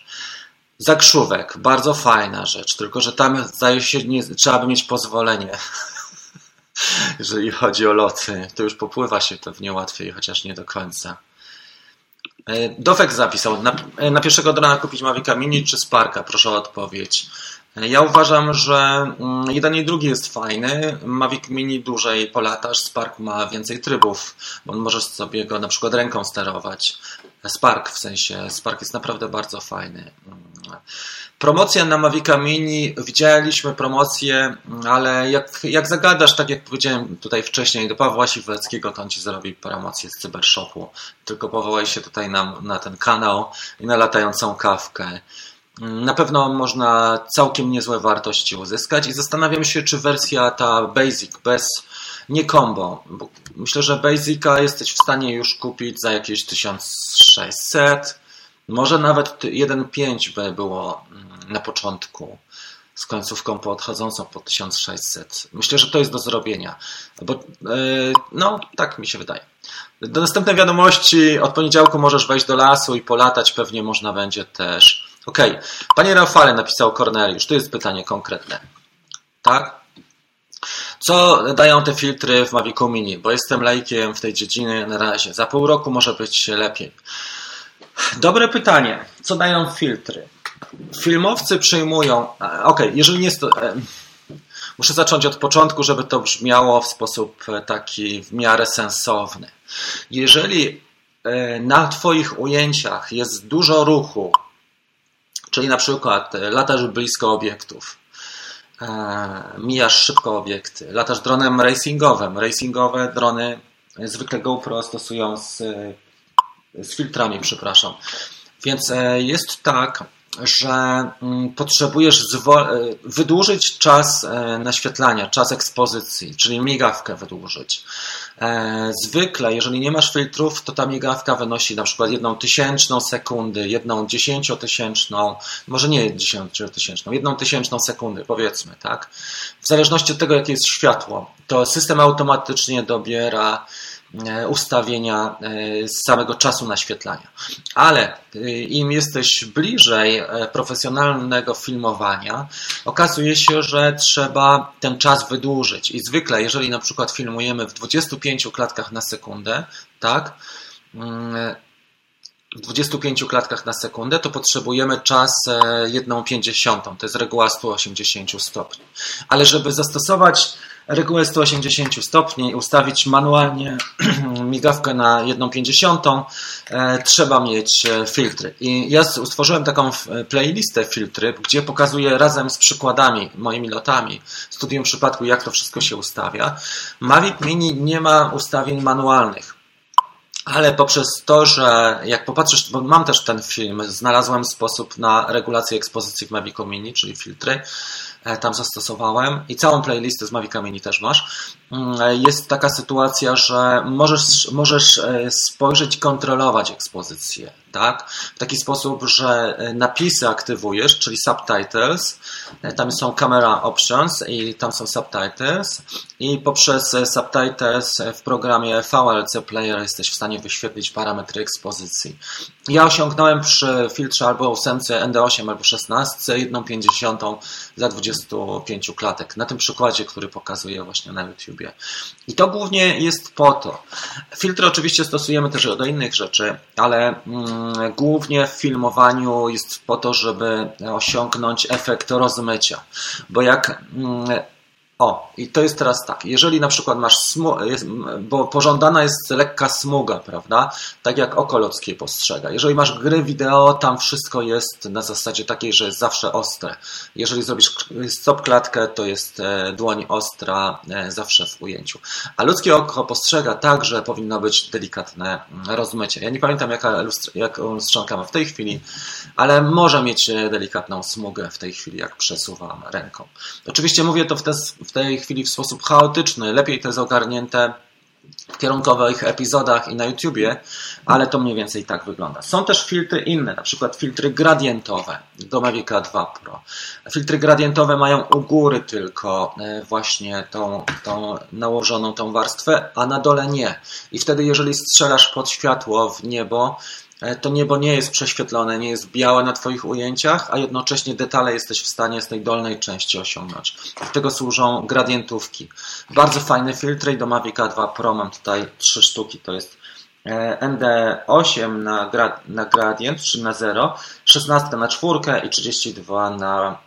Zakrzówek, bardzo fajna rzecz, tylko że tam zdaje się, nie, trzeba by mieć pozwolenie. Jeżeli chodzi o loty, to już popływa się pewnie łatwiej, chociaż nie do końca. E, Dofek zapisał, na, na pierwszego drona kupić Mavica Mini czy Sparka? Proszę o odpowiedź. Ja uważam, że mm, jeden i drugi jest fajny. Mavic Mini dłużej polatasz, Spark ma więcej trybów, bo możesz sobie go na przykład ręką sterować. Spark w sensie, Spark jest naprawdę bardzo fajny. Promocja na Mavica Mini, widzieliśmy promocję, ale jak, jak zagadasz, tak jak powiedziałem tutaj wcześniej, do Pawła Siwleckiego, to on ci zrobi promocję z Cybershopu. Tylko powołaj się tutaj na, na ten kanał i na latającą kawkę. Na pewno można całkiem niezłe wartości uzyskać i zastanawiam się, czy wersja ta Basic bez nie combo. Bo myślę, że Basica jesteś w stanie już kupić za jakieś 1600. Może nawet 1.5 by było mm, na początku z końcówką podchodzącą po 1600. Myślę, że to jest do zrobienia. Bo, yy, no, tak mi się wydaje. Do następnej wiadomości od poniedziałku możesz wejść do lasu i polatać. Pewnie można będzie też Okej. Okay. Panie Rafale, napisał Corneliusz. Tu jest pytanie konkretne. Tak? Co dają te filtry w Mavicu Mini? Bo jestem lajkiem w tej dziedzinie na razie. Za pół roku może być lepiej. Dobre pytanie. Co dają filtry? Filmowcy przyjmują. Okay, jeżeli nie jest to. Muszę zacząć od początku, żeby to brzmiało w sposób taki w miarę sensowny. Jeżeli e, na Twoich ujęciach jest dużo ruchu, Czyli na przykład e, latasz blisko obiektów, e, mijasz szybko obiekty, latasz dronem racingowym. Racingowe drony zwykle GoPro stosują z, z filtrami, przepraszam. Więc e, jest tak, że mm, potrzebujesz wydłużyć czas naświetlania, czas ekspozycji, czyli migawkę wydłużyć. E, zwykle, jeżeli nie masz filtrów, to ta migawka wynosi na przykład jedną tysięczną sekundy, jedną dziesięciotysięczną, może nie dziesięciotysięczną, jedną tysięczną sekundy, powiedzmy, tak? W zależności od tego, jakie jest światło, to system automatycznie dobiera ustawienia z samego czasu naświetlania. Ale im jesteś bliżej profesjonalnego filmowania, okazuje się, że trzeba ten czas wydłużyć. I zwykle, jeżeli na przykład filmujemy w 25 klatkach na sekundę, tak, mm, w 25 klatkach na sekundę, to potrzebujemy czas 1,50. To jest reguła 180 stopni. Ale żeby zastosować regułę 180 stopni ustawić manualnie migawkę na 1,50, e, trzeba mieć e, filtry. I ja stworzyłem taką playlistę filtry, gdzie pokazuję razem z przykładami, moimi lotami, studium przypadku, jak to wszystko się ustawia. Mavic Mini nie ma ustawień manualnych ale poprzez to, że jak popatrzysz, bo mam też ten film, znalazłem sposób na regulację ekspozycji w Mavicu Mini, czyli filtry, e, tam zastosowałem i całą playlistę z Mavica Mini też masz. Mm, jest taka sytuacja, że możesz, możesz e, spojrzeć i kontrolować ekspozycję, tak? W taki sposób, że e, napisy aktywujesz, czyli subtitles, tam są camera options i tam są subtitles i poprzez subtitles w programie VLC Player jesteś w stanie wyświetlić parametry ekspozycji. Ja osiągnąłem przy filtrze albo 8 ND8 albo 16 1,50 za 25 klatek. Na tym przykładzie, który pokazuję właśnie na YouTubie. I to głównie jest po to. Filtry oczywiście stosujemy też do innych rzeczy, ale mm, głównie w filmowaniu jest po to, żeby osiągnąć efekt rozmycia. Bo jak mm, o, i to jest teraz tak. Jeżeli na przykład masz smugę, bo pożądana jest lekka smuga, prawda? Tak jak oko ludzkie postrzega. Jeżeli masz gry wideo, tam wszystko jest na zasadzie takiej, że jest zawsze ostre. Jeżeli zrobisz stop klatkę, to jest e, dłoń ostra e, zawsze w ujęciu. A ludzkie oko postrzega tak, że powinno być delikatne mm, rozmycie. Ja nie pamiętam, jaka jak lustrzanka ma w tej chwili, ale może mieć e, delikatną smugę w tej chwili, jak przesuwam ręką. Oczywiście mówię to w ten w tej chwili w sposób chaotyczny. Lepiej to jest ogarnięte w kierunkowych epizodach i na YouTubie, ale to mniej więcej tak wygląda. Są też filtry inne, na przykład filtry gradientowe do Mavica 2 Pro. Filtry gradientowe mają u góry tylko e, właśnie tą, tą nałożoną tą warstwę, a na dole nie. I wtedy jeżeli strzelasz pod światło w niebo, to niebo nie jest prześwietlone, nie jest białe na Twoich ujęciach, a jednocześnie detale jesteś w stanie z tej dolnej części osiągnąć. Do tego służą gradientówki. Bardzo fajne filtry i do Mavica 2 Pro mam tutaj trzy sztuki. To jest E, ND8 na, grad, na gradient, czyli na 0, 16 na 4 i 32 na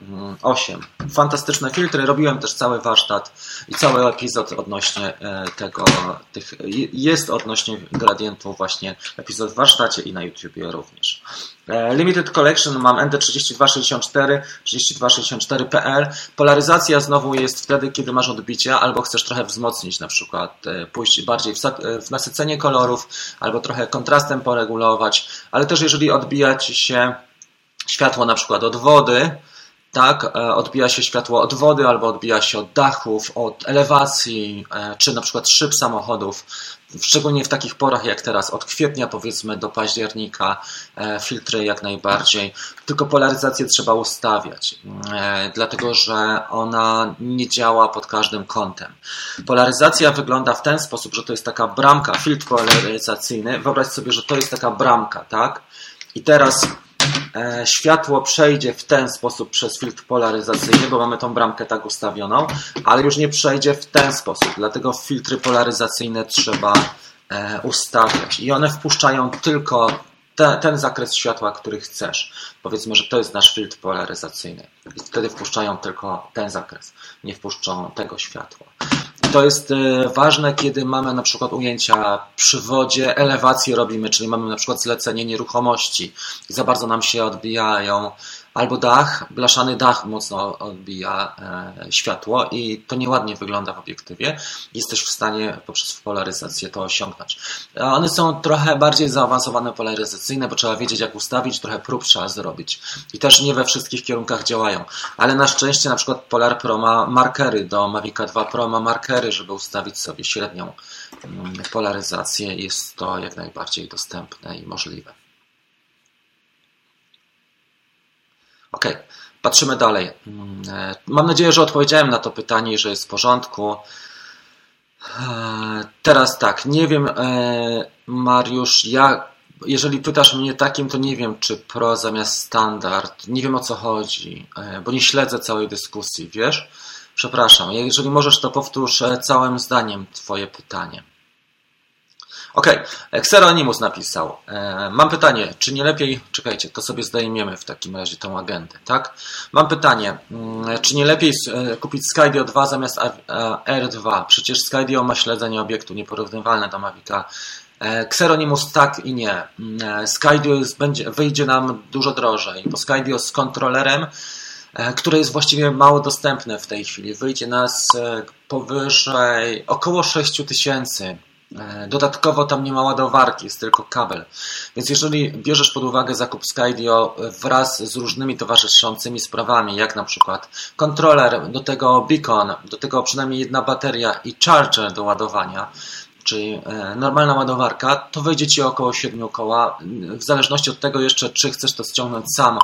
8. Mm, Fantastyczne filtry. Robiłem też cały warsztat i cały epizod odnośnie e, tego, tych, jest odnośnie gradientu właśnie epizod w warsztacie i na YouTubie również. E, Limited Collection mam ND3264, 3264PL. Polaryzacja znowu jest wtedy, kiedy masz odbicie albo chcesz trochę wzmocnić, na przykład e, pójść bardziej w, w nasycenie kolorów, albo trochę kontrastem poregulować, ale też jeżeli odbija ci się światło na przykład od wody, tak, e, odbija się światło od wody albo odbija się od dachów, od elewacji, czy na przykład szyb samochodów, szczególnie w takich porach jak teraz, od kwietnia powiedzmy do października, e, filtry jak najbardziej. Tylko polaryzację trzeba ustawiać, e, dlatego że ona nie działa pod każdym kątem. Polaryzacja wygląda w ten sposób, że to jest taka bramka, filtr polaryzacyjny. Wyobraź sobie, że to jest taka bramka, tak? I teraz E, światło przejdzie w ten sposób przez filtr polaryzacyjny, bo mamy tą bramkę tak ustawioną, ale już nie przejdzie w ten sposób, dlatego filtry polaryzacyjne trzeba e, ustawiać i one wpuszczają tylko te, ten zakres światła, który chcesz. Powiedzmy, że to jest nasz filtr polaryzacyjny i wtedy wpuszczają tylko ten zakres, nie wpuszczą tego światła. To jest e, ważne, kiedy mamy na przykład ujęcia przy wodzie, elewację robimy, czyli mamy na przykład zlecenie nieruchomości. I za bardzo nam się odbijają albo dach, blaszany dach mocno odbija e, światło i to nieładnie wygląda w obiektywie. Jesteś w stanie poprzez polaryzację to osiągnąć. One są trochę bardziej zaawansowane polaryzacyjne, bo trzeba wiedzieć jak ustawić, trochę prób trzeba zrobić. I też nie we wszystkich kierunkach działają. Ale na szczęście na przykład Polar Pro ma markery do Mavica 2 Pro ma markery, żeby ustawić sobie średnią mm, polaryzację. Jest to jak najbardziej dostępne i możliwe. Ok, patrzymy dalej. Mm, e, mam nadzieję, że odpowiedziałem na to pytanie, że jest w porządku. Teraz tak, nie wiem, Mariusz, ja, jeżeli pytasz mnie takim, to nie wiem, czy pro zamiast standard. Nie wiem o co chodzi, bo nie śledzę całej dyskusji, wiesz? Przepraszam, jeżeli możesz, to powtórz całym zdaniem Twoje pytanie. Ok, Xeronimus napisał. E, mam pytanie, czy nie lepiej, czekajcie, to sobie zdejmiemy w takim razie tą agendę, tak? Mam pytanie, mm, czy nie lepiej e, kupić Skydio 2 zamiast R2? Przecież Skydio ma śledzenie obiektu nieporównywalne do Mavica. E, Xeronimus tak i nie. Mm, Skydio jest, będzie, wyjdzie nam dużo drożej, bo Skydio z kontrolerem które jest właściwie mało dostępne w tej chwili. Wyjdzie nas powyżej około 6 tysięcy. E, dodatkowo tam nie ma ładowarki, jest tylko kabel. Więc jeżeli bierzesz pod uwagę zakup Skydio wraz z różnymi towarzyszącymi sprawami, jak na przykład kontroler, do tego beacon, do tego przynajmniej jedna bateria i charger do ładowania, czyli e, normalna ładowarka, to wejdzie Ci około 7 koła, w zależności od tego jeszcze, czy chcesz to ściągnąć sam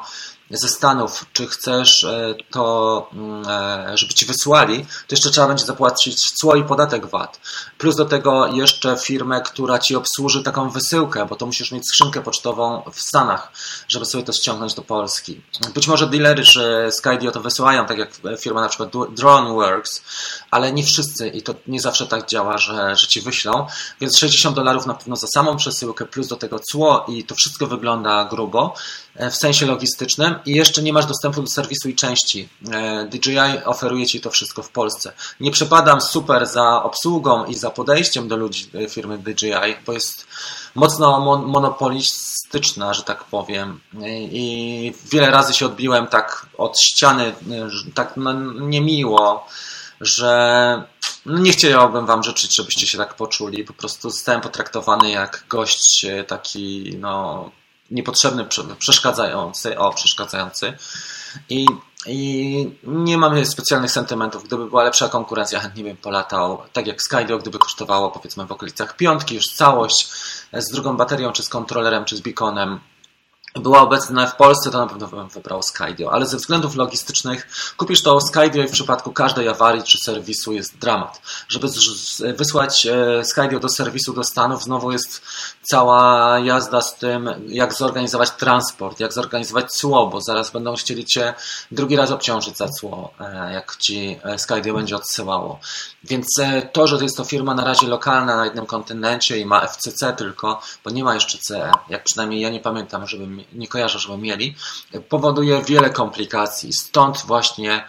ze Stanów, czy chcesz e, to, mm, e, żeby ci wysłali, to jeszcze trzeba będzie zapłacić cło i podatek VAT. Plus do tego jeszcze firmę, która ci obsłuży taką wysyłkę, bo to musisz mieć skrzynkę pocztową w Stanach, żeby sobie to ściągnąć do Polski. Być może dealery czy Skydio to wysyłają, tak jak firma na przykład DroneWorks, ale nie wszyscy i to nie zawsze tak działa, że, że ci wyślą, więc 60 dolarów na pewno za samą przesyłkę, plus do tego cło i to wszystko wygląda grubo. E, w sensie logistycznym i jeszcze nie masz dostępu do serwisu i części. E, DJI oferuje Ci to wszystko w Polsce. Nie przepadam super za obsługą i za podejściem do ludzi e, firmy DJI, bo jest mocno monopolistyczna, że tak powiem. I wiele razy się odbiłem tak od ściany, tak no, niemiło, że no nie chciałbym Wam życzyć, żebyście się tak poczuli. Po prostu zostałem potraktowany jak gość taki, no, niepotrzebny, przeszkadzający, o, przeszkadzający. I, I nie mam specjalnych sentymentów. Gdyby była lepsza konkurencja, chętnie bym polatał. Tak jak Skydio, gdyby kosztowało powiedzmy w okolicach piątki, już całość z drugą baterią, czy z kontrolerem, czy z beaconem, była obecna w Polsce, to na pewno bym wybrał Skydio, ale ze względów logistycznych kupisz to Skydio i w przypadku każdej awarii czy serwisu jest dramat. Żeby wysłać e, Skydio do serwisu do Stanów, znowu jest cała jazda z tym, jak zorganizować transport, jak zorganizować cło, bo zaraz będą chcieli Cię drugi raz obciążyć za cło, e, jak Ci e, Skydio będzie odsyłało. Więc to, że to jest to firma na razie lokalna na jednym kontynencie i ma FCC tylko, bo nie ma jeszcze CE, jak przynajmniej ja nie pamiętam, żebym nie kojarzę, żeby mieli, powoduje wiele komplikacji. Stąd właśnie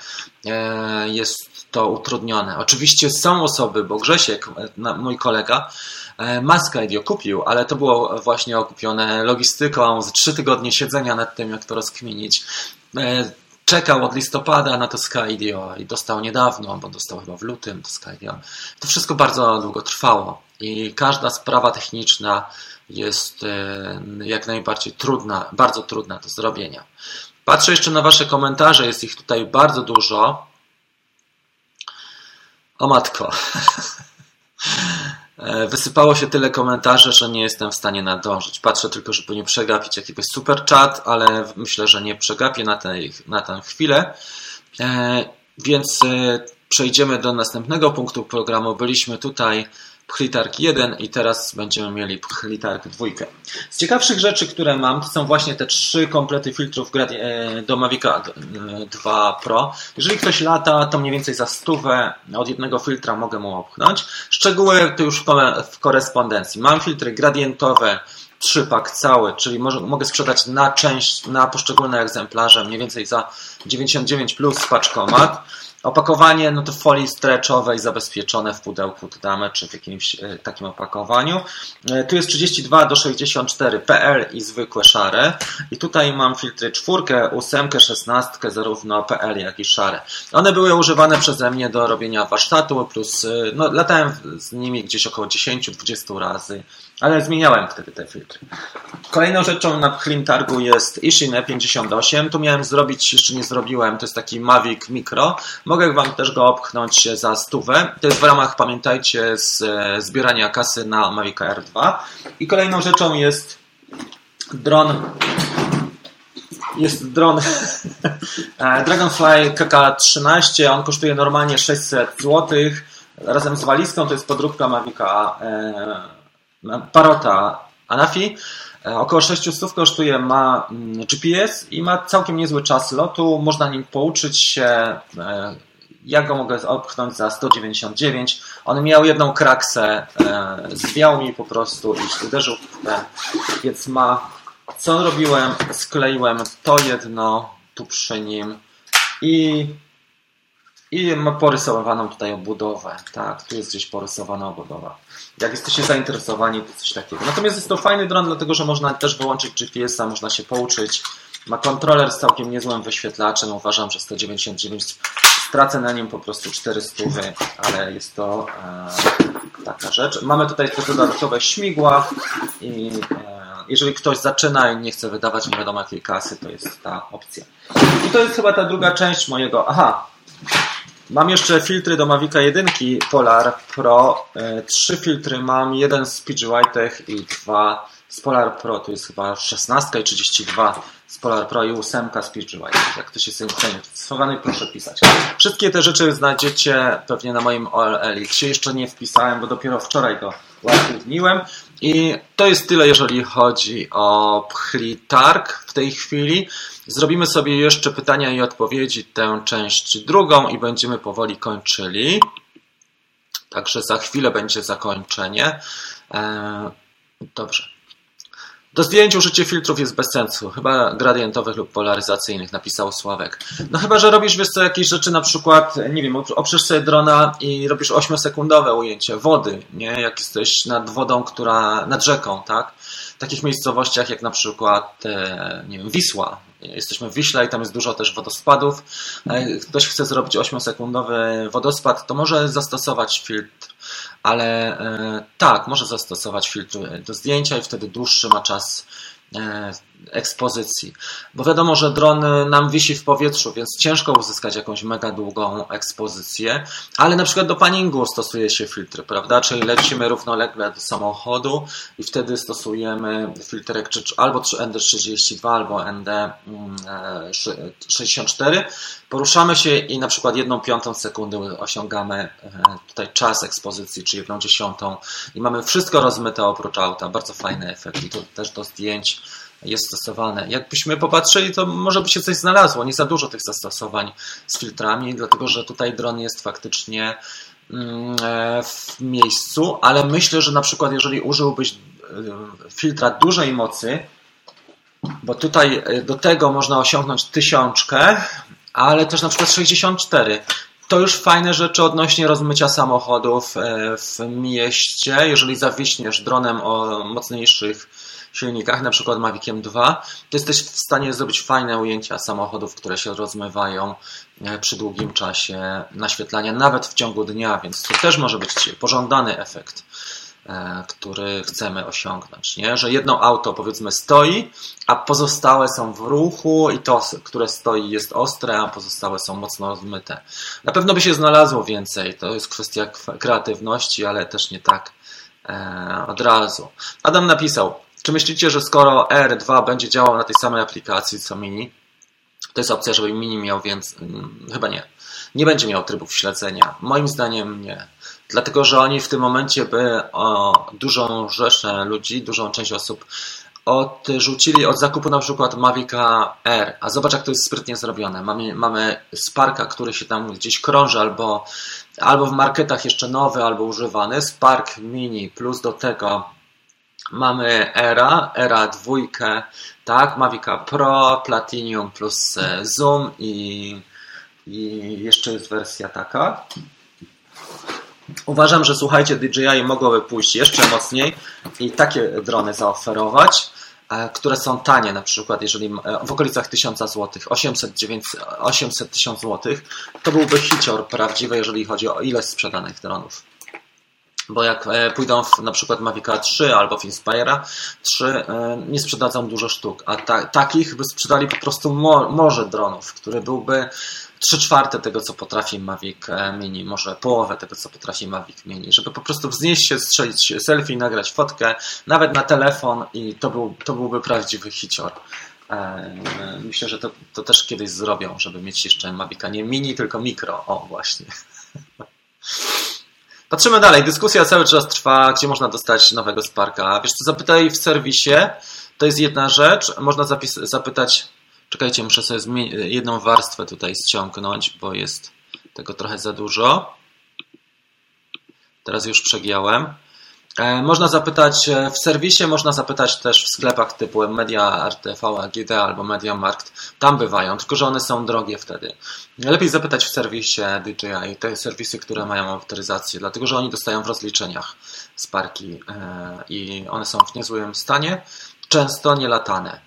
e, jest to utrudnione. Oczywiście są osoby, bo Grzesiek, mój kolega, e, maskę Edio kupił, ale to było właśnie okupione logistyką, z trzy tygodnie siedzenia nad tym, jak to rozkminić. E, czekał od listopada na to Skydio i dostał niedawno, bo dostał chyba w lutym to Skydio. To wszystko bardzo długo trwało i każda sprawa techniczna jest e, jak najbardziej trudna, bardzo trudna do zrobienia. Patrzę jeszcze na Wasze komentarze, jest ich tutaj bardzo dużo. O matko. E, wysypało się tyle komentarzy, że nie jestem w stanie nadążyć. Patrzę tylko, żeby nie przegapić jakiegoś super chat, ale myślę, że nie przegapię na, tej, na tę chwilę. E, więc przejdziemy do następnego punktu programu. Byliśmy tutaj Pchlitark 1 i teraz będziemy mieli Pchlitark 2. Z ciekawszych rzeczy, które mam, to są właśnie te trzy komplety filtrów e, do Mavica 2 e, Pro. Jeżeli ktoś lata, to mniej więcej za stówę od jednego filtra mogę mu opchnąć. Szczegóły to już w korespondencji. Mam filtry gradientowe, trzypak cały, czyli może, mogę sprzedać na część, na poszczególne egzemplarze, mniej więcej za 99 plus paczkomat. Opakowanie, no to w folii stretchowej zabezpieczone w pudełku damy, czy w jakimś e, takim opakowaniu. E, tu jest 32 do 64 PL i zwykłe szare. I tutaj mam filtry czwórkę, ósemkę, szesnastkę, zarówno PL jak i szare. One były używane przeze mnie do robienia warsztatu, plus e, no, latałem z nimi gdzieś około 10-20 razy ale zmieniałem wtedy te filtry. Kolejną rzeczą na Clean Targu jest Ishin E58. Tu miałem zrobić, jeszcze nie zrobiłem, to jest taki Mavic Micro. Mogę Wam też go opchnąć za stówę. To jest w ramach, pamiętajcie, z e, zbierania kasy na Mavic Air 2. I kolejną rzeczą jest dron jest dron e, Dragonfly KK13. On kosztuje normalnie 600 zł razem z walizką, to jest podróbka Mavica e, Parota Anafi. E, około 600 kosztuje, ma mm, GPS i ma całkiem niezły czas lotu. Można nim pouczyć się. E, ja go mogę opchnąć za 199. On miał jedną kraksę, e, zwiał mi po prostu i uderzył w więc ma. Co robiłem? Skleiłem to jedno tu przy nim i i ma porysowaną tutaj obudowę. Tak, tu jest gdzieś porysowana obudowa. Jak jesteście zainteresowani, to coś takiego. Natomiast jest to fajny dron, dlatego że można też wyłączyć GPS-a, można się pouczyć. Ma kontroler z całkiem niezłym wyświetlaczem. Uważam, że 199 stracę na nim po prostu 400, ale jest to e, taka rzecz. Mamy tutaj te dodatkowe śmigła i e, jeżeli ktoś zaczyna i nie chce wydawać nie wiadomo jakiej kasy, to jest ta opcja. I to jest chyba ta druga część mojego. Aha, Mam jeszcze filtry do Mavica 1 Polar Pro. E, trzy filtry mam, jeden z PG Whitech i dwa z Polar Pro. Tu jest chyba 16 i 32 z Polar Pro i 8 z PG Whitech. Jak ktoś jest zainteresowany, proszę pisać. Wszystkie te rzeczy znajdziecie pewnie na moim OLX. Jeszcze nie wpisałem, bo dopiero wczoraj go uaktywniłem. I to jest tyle, jeżeli chodzi o Pchli Targ w tej chwili. Zrobimy sobie jeszcze pytania i odpowiedzi, tę część drugą i będziemy powoli kończyli. Także za chwilę będzie zakończenie. E, dobrze. Do zdjęć użycie filtrów jest bez sensu, chyba gradientowych lub polaryzacyjnych, napisał Sławek. No chyba, że robisz wiesz co, jakieś rzeczy, na przykład, nie wiem, oprzesz sobie drona i robisz 8-sekundowe ujęcie wody, nie? Jak jesteś nad wodą, która, nad rzeką, tak? W takich miejscowościach jak na przykład, e, nie wiem, Wisła. Jesteśmy w Wiśle i tam jest dużo też wodospadów. Ktoś chce zrobić 8-sekundowy wodospad, to może zastosować filtr ale e, tak, może zastosować filtr do zdjęcia i wtedy dłuższy ma czas e, ekspozycji. Bo wiadomo, że dron nam wisi w powietrzu, więc ciężko uzyskać jakąś mega długą ekspozycję, ale na przykład do paningu stosuje się filtry, prawda? Czyli lecimy równolegle do samochodu i wtedy stosujemy filtrek albo ND32, albo ND64. Poruszamy się i na przykład jedną piątą sekundy osiągamy e, tutaj czas ekspozycji, czy jedną dziesiątą i mamy wszystko rozmyte oprócz auta. Bardzo fajny efekt i to też do zdjęć jest stosowane. Jakbyśmy popatrzyli, to może by się coś znalazło. Nie za dużo tych zastosowań z filtrami, dlatego że tutaj dron jest faktycznie mm, e, w miejscu, ale myślę, że na przykład jeżeli użyłbyś e, filtra dużej mocy, bo tutaj e, do tego można osiągnąć tysiączkę, ale też na przykład 64. To już fajne rzeczy odnośnie rozmycia samochodów w mieście. Jeżeli zawiśniesz dronem o mocniejszych silnikach, na przykład Maviciem 2, to jesteś w stanie zrobić fajne ujęcia samochodów, które się rozmywają e, przy długim czasie naświetlania, nawet w ciągu dnia, więc to też może być pożądany efekt e, który chcemy osiągnąć, nie? że jedno auto powiedzmy stoi, a pozostałe są w ruchu i to, które stoi jest ostre, a pozostałe są mocno rozmyte. Na pewno by się znalazło więcej, to jest kwestia kreatywności, ale też nie tak e, od razu. Adam napisał, czy myślicie, że skoro R2 będzie działał na tej samej aplikacji co Mini, to jest opcja, żeby Mini miał więcej? Hmm, chyba nie. Nie będzie miał trybów śledzenia. Moim zdaniem nie. Dlatego, że oni w tym momencie by o dużą rzeszę ludzi, dużą część osób odrzucili od zakupu na przykład Mavica R. A zobacz, jak to jest sprytnie zrobione. Mamy, mamy Sparka, który się tam gdzieś krąży, albo, albo w marketach jeszcze nowy, albo używany. Spark Mini plus do tego Mamy Era, Era dwójkę, tak, Mavica Pro, Platinum plus e, Zoom i, i jeszcze jest wersja taka. Uważam, że słuchajcie, DJI mogłoby pójść jeszcze mocniej i takie drony zaoferować, e, które są tanie, na przykład jeżeli e, w okolicach 1000 zł, 800 800 1000 zł, to byłby hicior prawdziwy, jeżeli chodzi o ilość sprzedanych dronów. Bo jak e, pójdą w na przykład Mavica 3 albo w Inspire'a 3, e, nie sprzedadzą dużo sztuk, a ta, takich by sprzedali po prostu mo, morze dronów, który byłby 3 czwarte tego, co potrafi Mavic e, Mini, może połowę tego, co potrafi Mavic Mini, żeby po prostu wznieść się, strzelić selfie, nagrać fotkę, nawet na telefon i to, był, to byłby prawdziwy hicior. Myślę, że to, to też kiedyś zrobią, żeby mieć jeszcze Mavica nie mini, tylko mikro. O, właśnie. Patrzymy dalej. Dyskusja cały czas trwa, gdzie można dostać nowego Sparka. Wiesz co, zapytaj w serwisie. To jest jedna rzecz. Można zapis- zapytać. Czekajcie, muszę sobie jedną warstwę tutaj ściągnąć, bo jest tego trochę za dużo. Teraz już przegiąłem. E, Można zapytać e, w serwisie, można zapytać też w sklepach typu Media RTV, AGD albo MediaMarkt. Tam bywają, tylko że one są drogie wtedy. Lepiej zapytać w serwisie DJI, te serwisy, które mają autoryzację, dlatego że oni dostają w rozliczeniach Sparki e, i one są w niezłym stanie, często nielatane.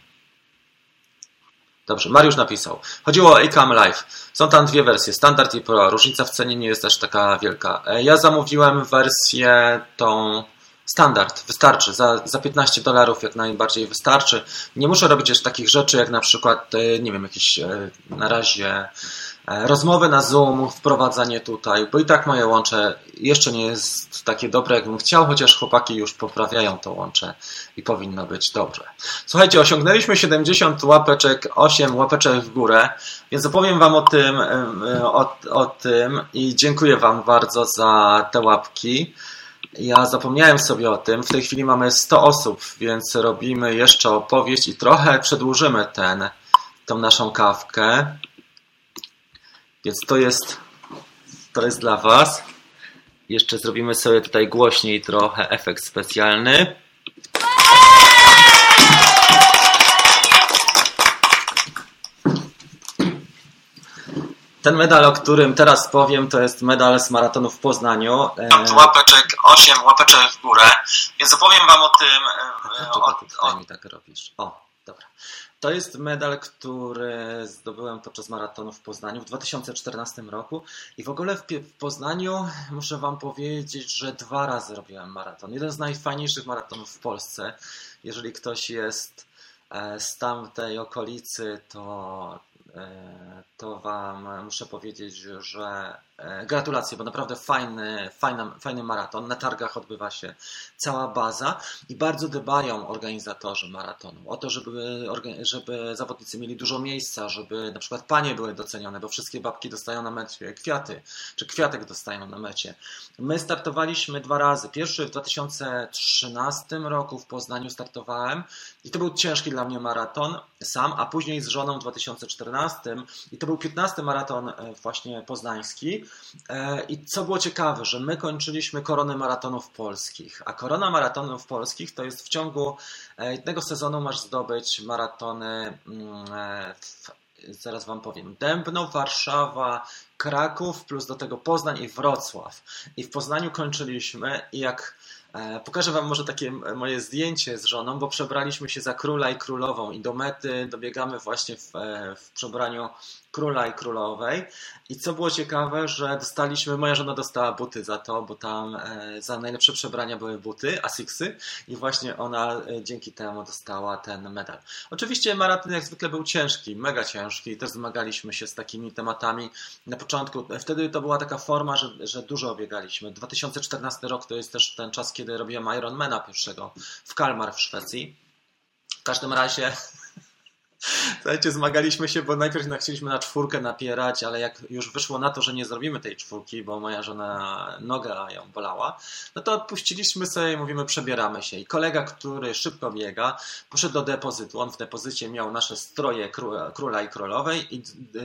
Dobrze, Mariusz napisał. Chodziło o Acam Live. Są tam dwie wersje, standard i pro. Różnica w cenie nie jest też taka wielka. Ja zamówiłem wersję tą standard, wystarczy. Za, za 15 dolarów jak najbardziej wystarczy. Nie muszę robić jeszcze takich rzeczy jak na przykład, e, nie wiem, jakieś e, na razie e, rozmowy na Zoom, wprowadzanie tutaj, bo i tak moje łącze jeszcze nie jest takie dobre, jakbym chciał, chociaż chłopaki już poprawiają to łącze i powinno być dobrze. Słuchajcie, osiągnęliśmy 70 łapeczek, 8 łapeczek w górę, więc opowiem Wam o tym, o, o tym i dziękuję Wam bardzo za te łapki. Ja zapomniałem sobie o tym. W tej chwili mamy 100 osób, więc robimy jeszcze opowieść i trochę przedłużymy ten, tą naszą kawkę. Więc to jest, to jest dla Was. Jeszcze zrobimy sobie tutaj głośniej trochę efekt specjalny. Ten medal, o którym teraz powiem, to jest medal z maratonu w Poznaniu. E, łapeczek, 8 łapeczek w górę, więc opowiem Wam o tym. e, O, ty tutaj o, mi tak robisz? O, dobra. To jest medal, który zdobyłem podczas maratonu w Poznaniu w 2014 roku. I w ogóle w, Poznaniu muszę Wam powiedzieć, że dwa razy robiłem maraton. Jeden z najfajniejszych maratonów w Polsce. Jeżeli ktoś jest e, z tamtej okolicy, to, to Wam muszę powiedzieć, że e, gratulacje, bo naprawdę fajny, fajna, fajny maraton. Na targach odbywa się cała baza i bardzo dbają organizatorzy maratonu o to, żeby, żeby zawodnicy mieli dużo miejsca, żeby na przykład panie były docenione, bo wszystkie babki dostają na mecie kwiaty, czy kwiatek dostają na mecie. My startowaliśmy dwa razy. Pierwszy w 2013 roku w Poznaniu startowałem i to był ciężki dla mnie maraton sam, a później z żoną w 2014 i to był 15 maraton e, właśnie poznański. E, I co było ciekawe, że my kończyliśmy koronę maratonów polskich, a korona maratonów polskich to jest w ciągu e, jednego sezonu masz zdobyć maratony, mm, e, w, zaraz Wam powiem, Dębno, Warszawa, Kraków, plus do tego Poznań i Wrocław. I w Poznaniu kończyliśmy i jak Pokażę Wam może takie moje zdjęcie z żoną, bo przebraliśmy się za króla i królową i do mety dobiegamy właśnie w, w przebraniu króla i królowej. I co było ciekawe, że dostaliśmy, moja żona dostała buty za to, bo tam e, za najlepsze przebrania były buty, Asicsy i właśnie ona e, dzięki temu dostała ten medal. Oczywiście maraton jak zwykle był ciężki, mega ciężki, też zmagaliśmy się z takimi tematami. Na początku, wtedy to była taka forma, że, że dużo biegaliśmy. 2014 rok to jest też ten czas, kiedy robiłem Ironmana pierwszego w Kalmar w Szwecji. W każdym razie Słuchajcie, zmagaliśmy się, bo najpierw na- chcieliśmy na czwórkę napierać, ale jak już wyszło na to, że nie zrobimy tej czwórki, bo moja żona noga ją bolała, no to odpuściliśmy sobie i mówimy, przebieramy się. I kolega, który szybko biega, poszedł do depozytu. On w depozycie miał nasze stroje kró- króla i królowej i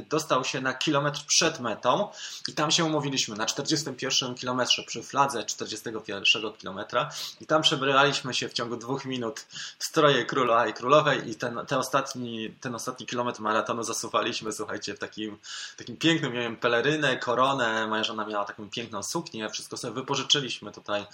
dostał się na kilometr przed metą i tam się umówiliśmy na 41 kilometrze przy fladze 41 kilometra i tam przebraliśmy się w ciągu dwóch minut w stroje króla i królowej i ten, ten, ostatni, ten ostatni kilometr maratonu zasuwaliśmy, słuchajcie, w takim, takim pięknym, miałem pelerynę, koronę, moja żona miała taką piękną suknię, wszystko sobie wypożyczyliśmy tutaj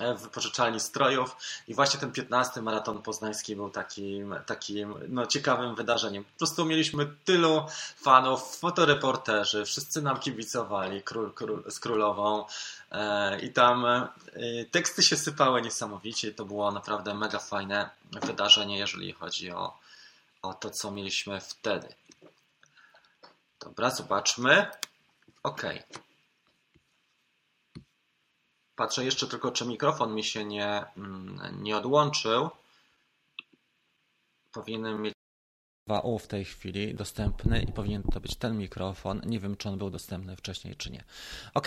e, w wypożyczalni strojów i właśnie ten 15 maraton poznański był takim, takim no, ciekawym wydarzeniem. Po prostu mieliśmy tylu fanów, fotoreporterzy, wszyscy nam kibicowali król, król, z królową e, i tam e, teksty się sypały niesamowicie, to było naprawdę mega fajne wydarzenie, jeżeli chodzi o, o to, co mieliśmy wtedy. Dobra, zobaczmy. Ok. Patrzę jeszcze tylko, czy mikrofon mi się nie, mm, nie odłączył. Powinienem mieć 2U w tej chwili dostępny i powinien to być ten mikrofon. Nie wiem, czy on był dostępny wcześniej, czy nie. Ok,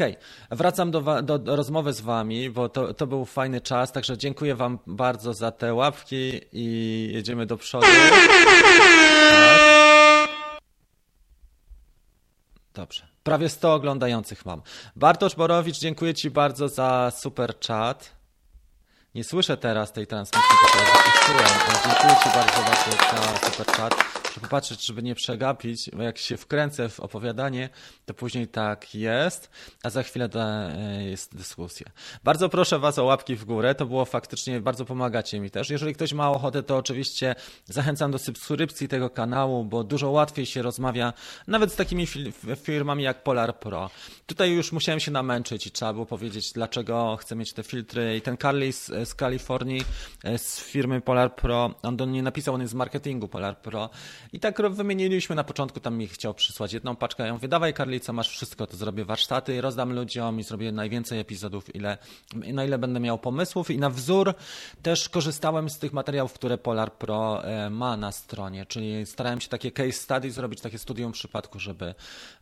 wracam do, do, do, rozmowy z Wami, bo to, to był fajny czas, także dziękuję Wam bardzo za te łapki i jedziemy do przodu. Tak. Dobrze. Prawie 100 oglądających mam. Bartosz Borowicz, dziękuję Ci bardzo za super chat. Nie słyszę teraz tej transmisji, tylko Dziękuję Ci bardzo, bardzo za super chat muszę popatrzeć, żeby nie przegapić, bo jak się wkręcę w opowiadanie, to później tak jest, a za chwilę e, jest dyskusja. Bardzo proszę Was o łapki w górę, to było faktycznie, bardzo pomagacie mi też. Jeżeli ktoś ma ochotę, to oczywiście zachęcam do subskrypcji tego kanału, bo dużo łatwiej się rozmawia nawet z takimi firmami jak Polar Pro. Tutaj już musiałem się namęczyć i trzeba było powiedzieć, dlaczego chcę mieć te filtry. I ten Carly z, z Kalifornii, e, z firmy Polar Pro, on do mnie napisał, on jest z marketingu Polar Pro i tak wymieniliśmy na początku, tam mi chciał przysłać jedną paczkę. Ja mówię, dawaj Karli, co masz wszystko, to zrobię warsztaty, rozdam ludziom i zrobię najwięcej epizodów, ile, na ile będę miał pomysłów. I na wzór też korzystałem z tych materiałów, które Polar Pro e, ma na stronie, czyli starałem się takie case study zrobić, takie studium przypadku, żeby,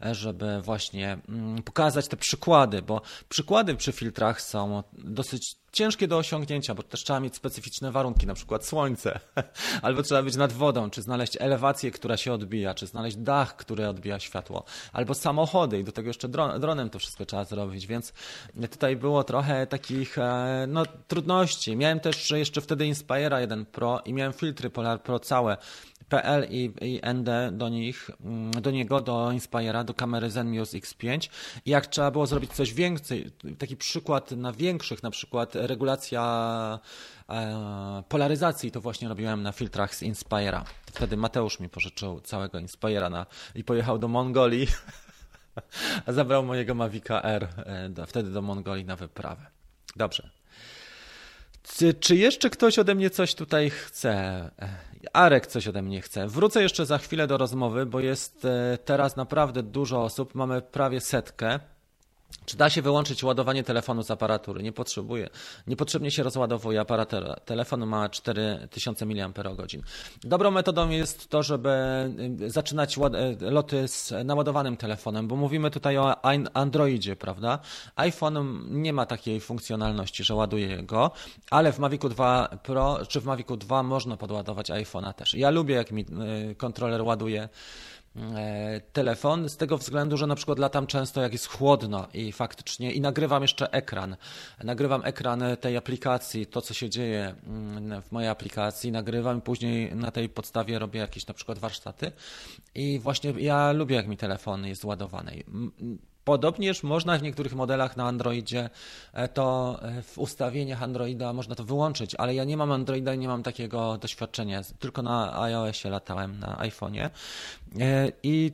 e, żeby właśnie mm, pokazać te przykłady, bo przykłady przy filtrach są dosyć ciężkie do osiągnięcia, bo też trzeba mieć specyficzne warunki, na przykład słońce, albo trzeba być nad wodą, czy znaleźć elewację, która się odbija, czy znaleźć dach, który odbija światło, albo samochody i do tego jeszcze dron, dronem to wszystko trzeba zrobić, więc tutaj było trochę takich e, no, trudności. Miałem też jeszcze wtedy Inspira 1 Pro i miałem filtry Polar Pro całe, PL i, i ND do nich, mm, do niego, do Inspira, do kamery Zenmuse X5 i jak trzeba było zrobić coś więcej, taki przykład na większych, na przykład regulacja e, polaryzacji, to właśnie robiłem na filtrach z Inspira. Wtedy Mateusz mi pożyczył całego Inspira na, i pojechał do Mongolii, a zabrał mojego Mavica R e, do, wtedy do Mongolii na wyprawę. Dobrze. Czy, czy jeszcze ktoś ode mnie coś tutaj chce? Arek coś ode mnie chce. Wrócę jeszcze za chwilę do rozmowy, bo jest e, teraz naprawdę dużo osób. Mamy prawie setkę. Czy da się wyłączyć ładowanie telefonu z aparatury? Nie potrzebuje. Niepotrzebnie się rozładowuje aparat. Telefon ma 4000 mAh. Dobrą metodą jest to, żeby y, zaczynać y, loty z naładowanym telefonem, bo mówimy tutaj o Androidzie, prawda? iPhone nie ma takiej funkcjonalności, że ładuje go, ale w Mavicu 2 Pro czy w Mavicu 2 można podładować iPhone'a też. Ja lubię, jak mi y, kontroler ładuje telefon z tego względu, że na przykład latam często jak jest chłodno i faktycznie i nagrywam jeszcze ekran. Nagrywam ekran tej aplikacji, to co się dzieje mm, w mojej aplikacji, nagrywam i później na tej podstawie robię jakieś na przykład warsztaty i właśnie ja lubię jak mi telefon jest ładowany. Podobnież można w niektórych modelach na Androidzie e, to e, w ustawieniach Androida można to wyłączyć, ale ja nie mam Androida i nie mam takiego doświadczenia. Tylko na iOSie latałem, na iPhone'ie. E, I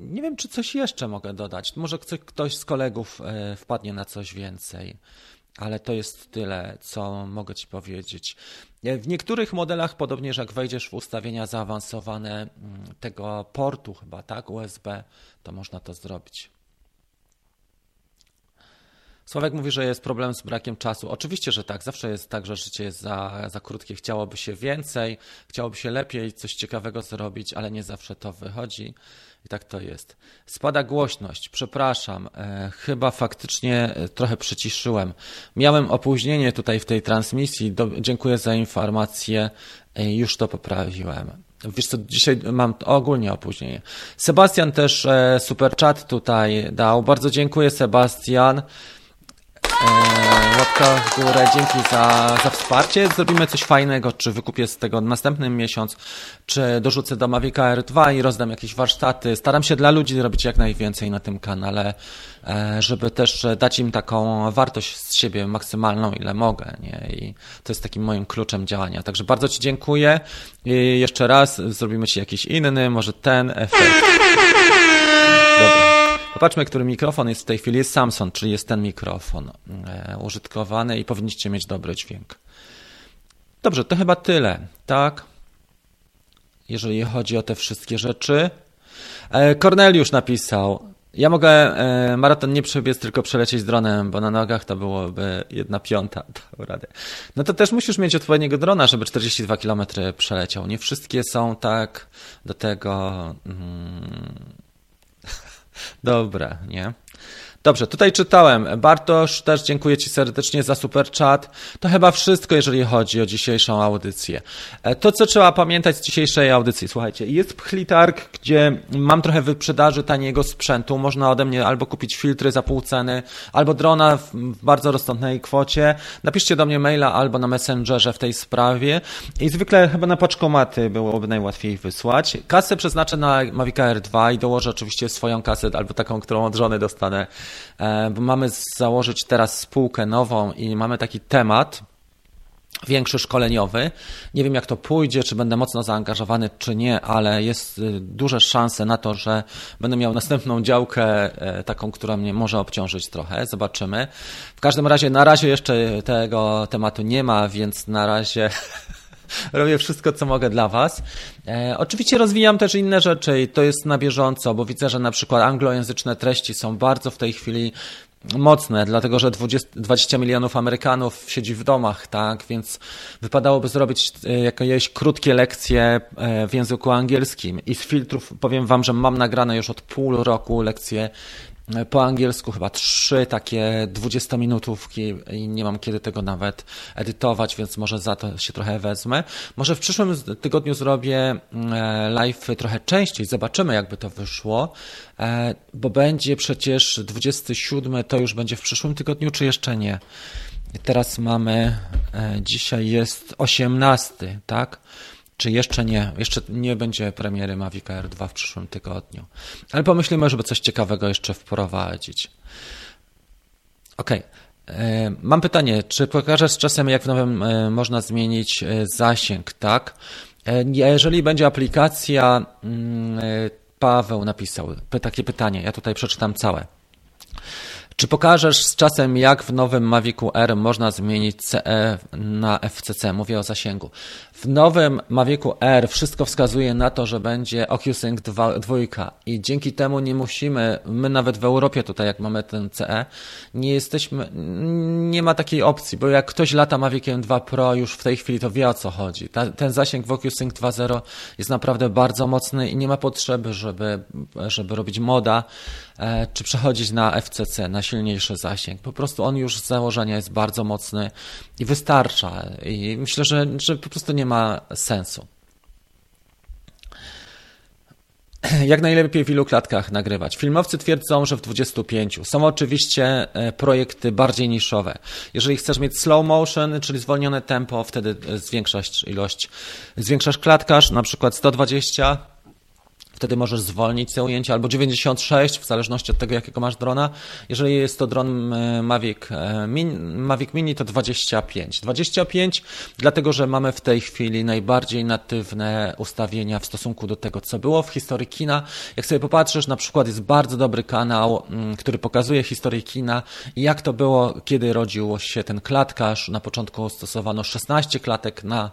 nie wiem, czy coś jeszcze mogę dodać. Może ktoś z kolegów wpadnie na coś więcej ale to jest tyle, co mogę Ci powiedzieć. W niektórych modelach, podobnież jak wejdziesz w ustawienia zaawansowane mm, tego portu, chyba tak, USB, to można to zrobić. Sławek mówi, że jest problem z brakiem czasu. Oczywiście, że tak. Zawsze jest tak, że życie jest za, za krótkie. Chciałoby się więcej, chciałoby się lepiej, coś ciekawego zrobić, ale nie zawsze to wychodzi. I tak to jest. Spada głośność. Przepraszam. E, chyba faktycznie e, trochę przyciszyłem. Miałem opóźnienie tutaj w tej transmisji. Do, dziękuję za informację. E, już to poprawiłem. Wiesz co, dzisiaj mam ogólnie opóźnienie. Sebastian też e, super chat tutaj dał. Bardzo dziękuję Sebastian. E, łapka w górę, dzięki za, za wsparcie. Zrobimy coś fajnego, czy wykupię z tego następny miesiąc, czy dorzucę do Mavic r 2 i rozdam jakieś warsztaty. Staram się dla ludzi robić jak najwięcej na tym kanale, e, żeby też dać im taką wartość z siebie maksymalną, ile mogę. Nie? I to jest takim moim kluczem działania. Także bardzo Ci dziękuję. I jeszcze raz zrobimy Ci jakiś inny, może ten efekt. Dobra. Popatrzmy, który mikrofon jest w tej chwili. Jest Samsung, czyli jest ten mikrofon e, użytkowany i powinniście mieć dobry dźwięk. Dobrze, to chyba tyle, tak? Jeżeli chodzi o te wszystkie rzeczy. E, Korneliusz napisał, Ja mogę e, maraton nie przebiec, tylko przelecieć dronem, bo na nogach to byłoby jedna piąta. Radę. No to też musisz mieć odpowiedniego drona, żeby 42 km przeleciał. Nie wszystkie są tak do tego mm, dobre, nie? Dobrze, tutaj czytałem. Bartosz, też dziękuję Ci serdecznie za super chat. To chyba wszystko, jeżeli chodzi o dzisiejszą audycję. E, to, co trzeba pamiętać z dzisiejszej audycji, słuchajcie, jest Pchlitarg, gdzie mam trochę wyprzedaży taniego sprzętu. Można ode mnie albo kupić filtry za pół ceny, albo drona w bardzo rozsądnej kwocie. Napiszcie do mnie maila albo na Messengerze w tej sprawie. I zwykle chyba na paczkomaty byłoby najłatwiej wysłać. Kasę przeznaczę na Mavic Air 2 i dołożę oczywiście swoją kasę albo taką, którą od żony dostanę bo mamy założyć teraz spółkę nową i mamy taki temat, większy szkoleniowy. Nie wiem, jak to pójdzie, czy będę mocno zaangażowany, czy nie, ale jest y, duże szanse na to, że będę miał następną działkę, e, taką, która mnie może obciążyć trochę. Zobaczymy. W każdym razie, na razie jeszcze tego tematu nie ma, więc na razie robię wszystko, co mogę dla Was. E, oczywiście rozwijam też inne rzeczy i to jest na bieżąco, bo widzę, że na przykład anglojęzyczne treści są bardzo w tej chwili mocne, dlatego że 20, 20 milionów Amerykanów siedzi w domach, tak, więc wypadałoby zrobić e, jakieś krótkie lekcje e, w języku angielskim i z filtrów powiem Wam, że mam nagrane już od pół roku lekcje po angielsku chyba trzy takie 20-minutówki i nie mam kiedy tego nawet edytować, więc może za to się trochę wezmę. Może w przyszłym tygodniu zrobię e, live trochę częściej, zobaczymy jakby to wyszło, e, bo będzie przecież 27, to już będzie w przyszłym tygodniu, czy jeszcze nie? Teraz mamy, e, dzisiaj jest 18, tak? Czy jeszcze nie? Jeszcze nie będzie premiery Mavic Air 2 w przyszłym tygodniu. Ale pomyślimy, żeby coś ciekawego jeszcze wprowadzić. Ok. E, mam pytanie, czy pokażesz z czasem, jak w nowym e, można zmienić e, zasięg, tak? Jeżeli będzie aplikacja, mm, Paweł napisał takie pytanie, ja tutaj przeczytam całe. Czy pokażesz z czasem, jak w nowym Mavicu R można zmienić CE na FCC? Mówię o zasięgu. W nowym Mavicu R wszystko wskazuje na to, że będzie OcuSync 2 i dzięki temu nie musimy, my nawet w Europie tutaj jak mamy ten CE, nie jesteśmy, nie ma takiej opcji, bo jak ktoś lata Maviciem 2 Pro już w tej chwili to wie o co chodzi. Ta, ten zasięg w OcuSync 2.0 jest naprawdę bardzo mocny i nie ma potrzeby, żeby, żeby robić moda, czy przechodzić na FCC, na silniejszy zasięg. Po prostu on już z założenia jest bardzo mocny i wystarcza. I myślę, że, że po prostu nie ma sensu. Jak najlepiej w ilu klatkach nagrywać? Filmowcy twierdzą, że w 25. Są oczywiście e, projekty bardziej niszowe. Jeżeli chcesz mieć slow motion, czyli zwolnione tempo, wtedy zwiększasz ilość, zwiększasz klatkarz, na przykład 120 Wtedy możesz zwolnić te ujęcia, albo 96, w zależności od tego, jakiego masz drona. Jeżeli jest to dron e, Mavic e, Mini, Mavic Mini to 25. 25, dlatego że mamy w tej chwili najbardziej natywne ustawienia w stosunku do tego, co było w historii kina. Jak sobie popatrzysz, na przykład jest bardzo dobry kanał, mm, który pokazuje historię kina i jak to było, kiedy rodził się ten klatkarz. Na początku stosowano 16 klatek na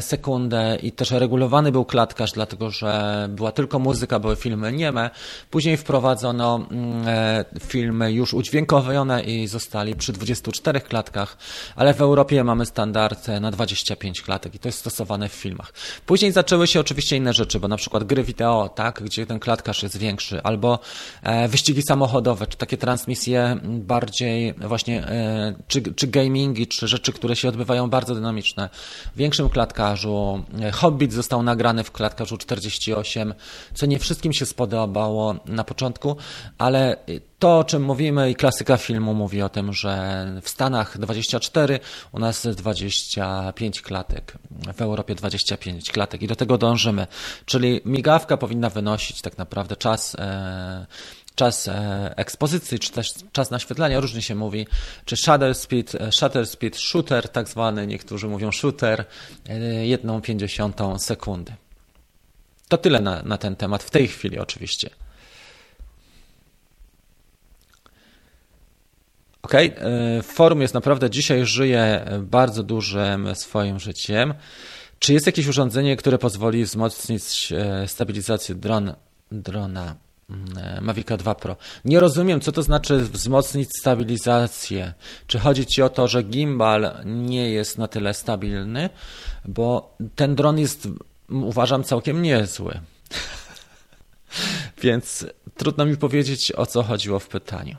sekundę i też regulowany był klatkarz, dlatego że była tylko muzyka, były filmy nieme. Później wprowadzono mm, e, filmy już udźwiękowione i zostali przy 24 klatkach, ale w Europie mamy standard na 25 klatek i to jest stosowane w filmach. Później zaczęły się oczywiście inne rzeczy, bo na przykład gry wideo, tak, gdzie ten klatkarz jest większy, albo e, wyścigi samochodowe, czy takie transmisje bardziej właśnie, e, czy, czy gamingi, czy rzeczy, które się odbywają bardzo dynamiczne w większym klatkarzu. Hobbit został nagrany w klatkarzu 48, co nie wszystkim się spodobało na początku, ale to, o czym mówimy i klasyka filmu mówi o tym, że w Stanach 24, u nas 25 klatek, w Europie 25 klatek i do tego dążymy. Czyli migawka powinna wynosić tak naprawdę czas e, czas e, ekspozycji, czy też czas naświetlania, różnie się mówi, czy shutter speed, e, shutter speed, shooter tak zwany, niektórzy mówią shooter, jedną pięćdziesiątą sekundy. To tyle na, na ten temat, w tej chwili oczywiście. Ok, e, forum jest naprawdę dzisiaj żyje bardzo dużym swoim życiem. Czy jest jakieś urządzenie, które pozwoli wzmocnić e, stabilizację dron, drona? Mm, Mavica 2 Pro. Nie rozumiem, co to znaczy wzmocnić stabilizację. Czy chodzi Ci o to, że gimbal nie jest na tyle stabilny? Bo ten dron jest, uważam, całkiem niezły. Więc trudno mi powiedzieć, o co chodziło w pytaniu.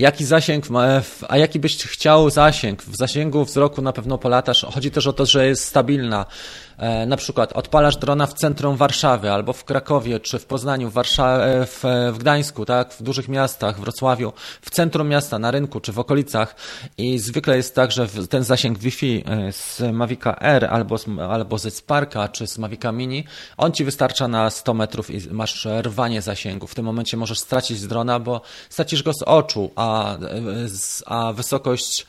Jaki zasięg, a jaki byś chciał zasięg? W zasięgu wzroku na pewno polatasz. Chodzi też o to, że jest stabilna. E, na przykład odpalasz drona w centrum Warszawy, albo w Krakowie, czy w Poznaniu, w, e, w, w Gdańsku, tak, w dużych miastach, w Wrocławiu, w centrum miasta, na rynku, czy w okolicach i zwykle jest tak, że ten zasięg Wi-Fi e, z Mavica R albo, albo ze Sparka, czy z Mavica Mini, on Ci wystarcza na 100 metrów i masz rwanie zasięgu. W tym momencie możesz stracić drona, bo stracisz go z oczu, a, a wysokość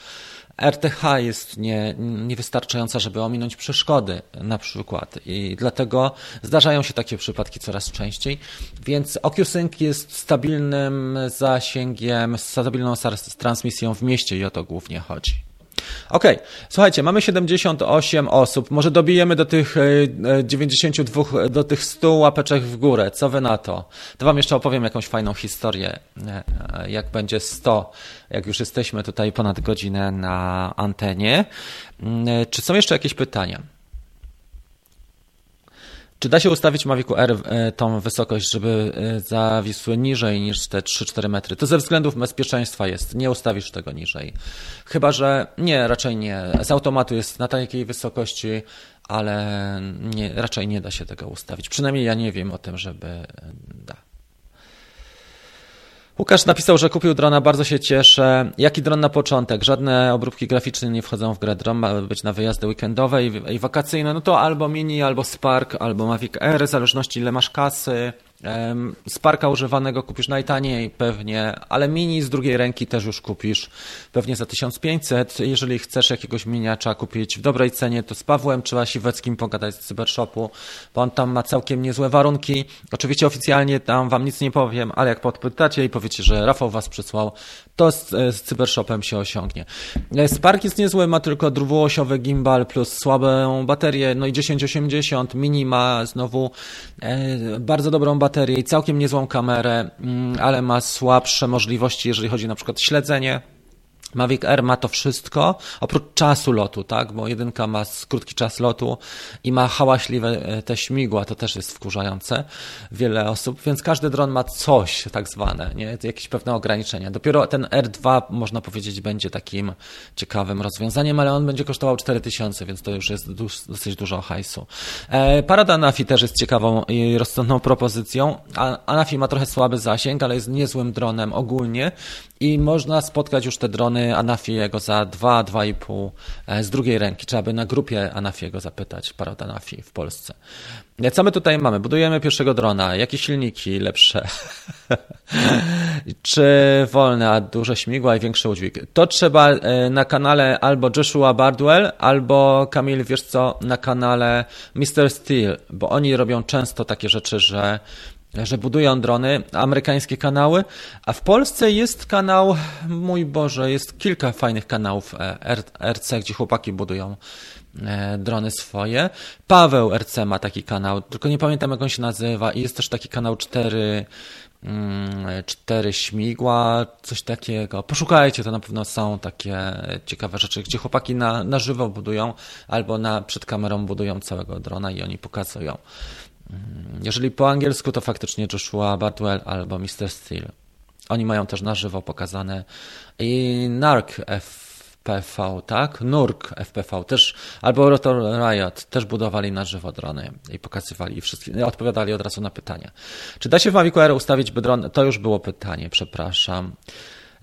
RTH jest nie, niewystarczająca, żeby ominąć przeszkody na przykład i dlatego zdarzają się takie przypadki coraz częściej, więc OcuSync jest stabilnym zasięgiem, stabilną transmisją w mieście i o to głównie chodzi. Okay. słuchajcie, mamy 78 osób, może dobijemy do tych 92, e, e, do tych 100 łapeczek w górę. Co wy na to? To wam jeszcze opowiem jakąś fajną historię, e, jak będzie 100, jak już jesteśmy tutaj ponad godzinę na antenie. Mm, czy są jeszcze jakieś pytania? Czy da się ustawić Mavicu R e, tą wysokość, żeby e, zawisły niżej niż te 3-4 metry? To ze względów bezpieczeństwa jest. Nie ustawisz tego niżej. Chyba, że nie, raczej nie. Z automatu jest na takiej wysokości, ale nie, raczej nie da się tego ustawić. Przynajmniej ja nie wiem o tym, żeby da. Łukasz napisał, że kupił drona, bardzo się cieszę. Jaki dron na początek? Żadne obróbki graficzne nie wchodzą w grę. Dron ma być na wyjazdy weekendowe i, i wakacyjne. No to albo Mini, albo Spark, albo Mavic Air, w zależności ile masz kasy. Sparka używanego kupisz najtaniej pewnie, ale mini z drugiej ręki też już kupisz pewnie za 1500. Jeżeli chcesz jakiegoś miniacza kupić w dobrej cenie, to z Pawłem trzeba Siweckim pogadać z Cybershopu, bo on tam ma całkiem niezłe warunki. Oczywiście oficjalnie tam wam nic nie powiem, ale jak podpytacie i powiecie, że Rafał was przysłał, to z, z Cybershopem się osiągnie. E, Spark jest niezły, ma tylko dwuosiowy gimbal plus słabą baterię, no i 1080, mini ma znowu e, bardzo dobrą baterię, i całkiem niezłą kamerę, mm, ale ma słabsze możliwości, jeżeli chodzi na przykład śledzenie Mavic Air ma to wszystko, oprócz czasu lotu, tak? Bo jedynka ma krótki czas lotu i ma hałaśliwe e, te śmigła, to też jest wkurzające wiele osób, więc każdy dron ma coś tak zwane, nie? Jakieś pewne ograniczenia. Dopiero ten R2 można powiedzieć będzie takim ciekawym rozwiązaniem, ale on będzie kosztował 4000, więc to już jest dosyć dużo hajsu. E, Parada Anafi też jest ciekawą i rozsądną propozycją. Anafi ma trochę słaby zasięg, ale jest niezłym dronem ogólnie i można spotkać już te drony Anafiego za 2-2,5 e, z drugiej ręki. Trzeba by na grupie Anafiego zapytać, parę Anafi w Polsce. E, co my tutaj mamy? Budujemy pierwszego drona. Jakie silniki lepsze? Czy wolne, a duże śmigła i większy udźwig? To trzeba e, na kanale albo Joshua Bardwell, albo Kamil, wiesz co, na kanale Mr. Steel, bo oni robią często takie rzeczy, że że budują drony, amerykańskie kanały, a w Polsce jest kanał, mój Boże, jest kilka fajnych kanałów e, RC, gdzie chłopaki budują e, drony swoje. Paweł RC ma taki kanał, tylko nie pamiętam jak on się nazywa i jest też taki kanał 4 mm, cztery śmigła, coś takiego. Poszukajcie, to na pewno są takie ciekawe rzeczy, gdzie chłopaki na, na żywo budują albo na, przed kamerą budują całego drona i oni pokazują. Mm, jeżeli po angielsku, to faktycznie Joshua Bardwell albo Mr. Steel. Oni mają też na żywo pokazane i NARC FPV, tak? NURK FPV też, albo Rotor Riot też budowali na żywo drony i pokazywali i odpowiadali od razu na pytania. Czy da się w Mavic Air ustawić by dron? To już było pytanie, przepraszam.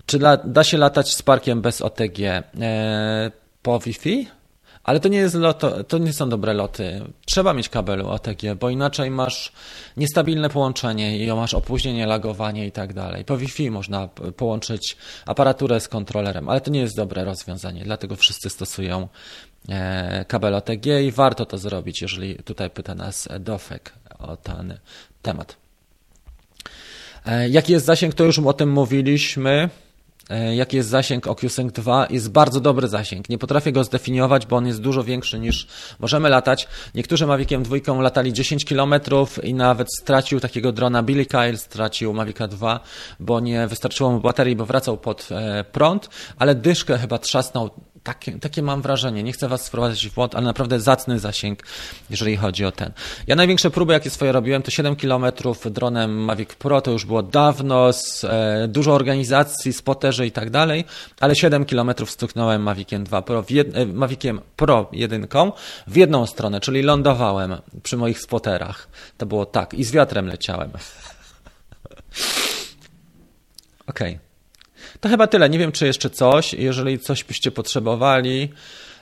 Czy da, da się latać z parkiem bez OTG? Eee, po Wi-Fi? Ale to nie, jest loto, to nie są dobre loty. Trzeba mieć kabel OTG, bo inaczej masz niestabilne połączenie i masz opóźnienie, lagowanie i tak dalej. Po Wi-Fi można połączyć aparaturę z kontrolerem, ale to nie jest dobre rozwiązanie, dlatego wszyscy stosują e, kabel OTG i warto to zrobić, jeżeli tutaj pyta nas Dofek o ten temat. E, jaki jest zasięg, to już o tym mówiliśmy. E, jaki jest zasięg OcuSync 2. Jest bardzo dobry zasięg. Nie potrafię go zdefiniować, bo on jest dużo większy niż możemy latać. Niektórzy Maviciem 2 latali 10 km i nawet stracił takiego drona Billy Kyle, stracił Mavica 2, bo nie wystarczyło mu baterii, bo wracał pod e, prąd, ale dyszkę chyba trzasnął takie, takie mam wrażenie. Nie chcę Was wprowadzać w błąd, ale naprawdę zacny zasięg, jeżeli chodzi o ten. Ja największe próby, jakie swoje robiłem, to 7 km dronem Mavic Pro, to już było dawno, z, e, dużo organizacji, spoterzy i tak dalej, ale 7 km stuknąłem Maviciem 2 Pro, jed, e, Maviciem Pro 1 w jedną stronę, czyli lądowałem przy moich spoterach. To było tak i z wiatrem leciałem. Okej. Okay. To chyba tyle. Nie wiem, czy jeszcze coś. Jeżeli coś byście potrzebowali,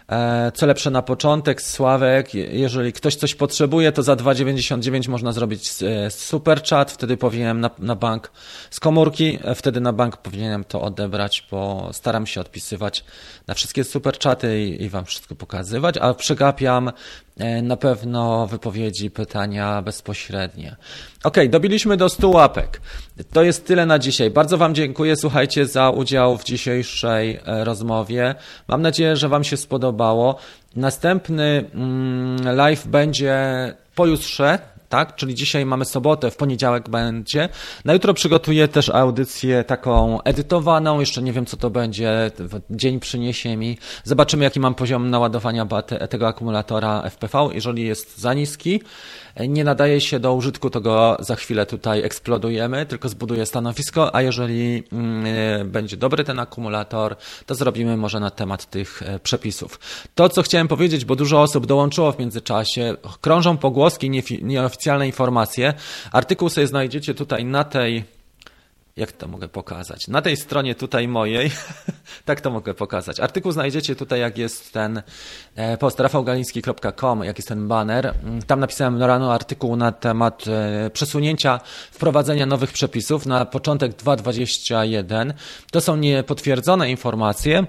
e, co lepsze na początek, Sławek, jeżeli ktoś coś potrzebuje, to za 2,99 można zrobić e, super chat, wtedy powinienem na, na bank z komórki, e, wtedy na bank powinienem to odebrać, bo staram się odpisywać na wszystkie super chaty i, i Wam wszystko pokazywać, a przegapiam na pewno wypowiedzi, pytania bezpośrednie. Ok, dobiliśmy do 100 łapek. To jest tyle na dzisiaj. Bardzo Wam dziękuję, słuchajcie, za udział w dzisiejszej e, rozmowie. Mam nadzieję, że Wam się spodobało. Następny mm, live będzie pojutrze, tak? Czyli dzisiaj mamy sobotę, w poniedziałek będzie. Na jutro przygotuję też audycję taką edytowaną, jeszcze nie wiem co to będzie, dzień przyniesie mi. Zobaczymy jaki mam poziom naładowania tego akumulatora FPV. Jeżeli jest za niski, nie nadaje się do użytku, to go za chwilę tutaj eksplodujemy, tylko zbuduję stanowisko, a jeżeli mm, będzie dobry ten akumulator, to zrobimy może na temat tych e, przepisów. To, co chciałem powiedzieć, bo dużo osób dołączyło w międzyczasie, krążą pogłoski, nieoficjalne informacje. Artykuł sobie znajdziecie tutaj na tej jak to mogę pokazać? Na tej stronie tutaj mojej, tak to mogę pokazać. Artykuł znajdziecie tutaj, jak jest ten e, post rafałgaliński.com, jak jest ten banner. Mm, tam napisałem rano artykuł na temat e, przesunięcia wprowadzenia nowych przepisów na początek 2.21. To są niepotwierdzone informacje,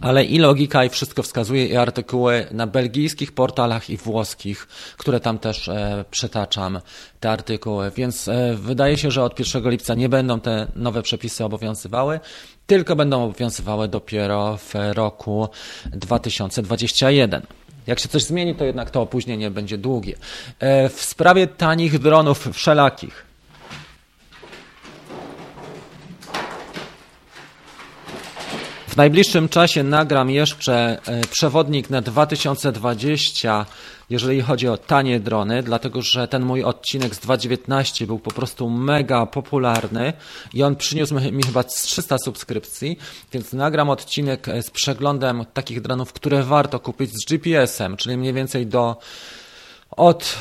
ale i logika, i wszystko wskazuje, i artykuły na belgijskich portalach i włoskich, które tam też e, przetaczam te artykuły. Więc e, wydaje się, że od 1 lipca nie będą te nowe przepisy obowiązywały, tylko będą obowiązywały dopiero w roku 2021. Jak się coś zmieni, to jednak to opóźnienie będzie długie. E, w sprawie tanich dronów wszelakich, W najbliższym czasie nagram jeszcze e, przewodnik na 2020, jeżeli chodzi o tanie drony, dlatego że ten mój odcinek z 2019 był po prostu mega popularny i on przyniósł mi chyba 300 subskrypcji, więc nagram odcinek e, z przeglądem takich dronów, które warto kupić z GPS-em, czyli mniej więcej do od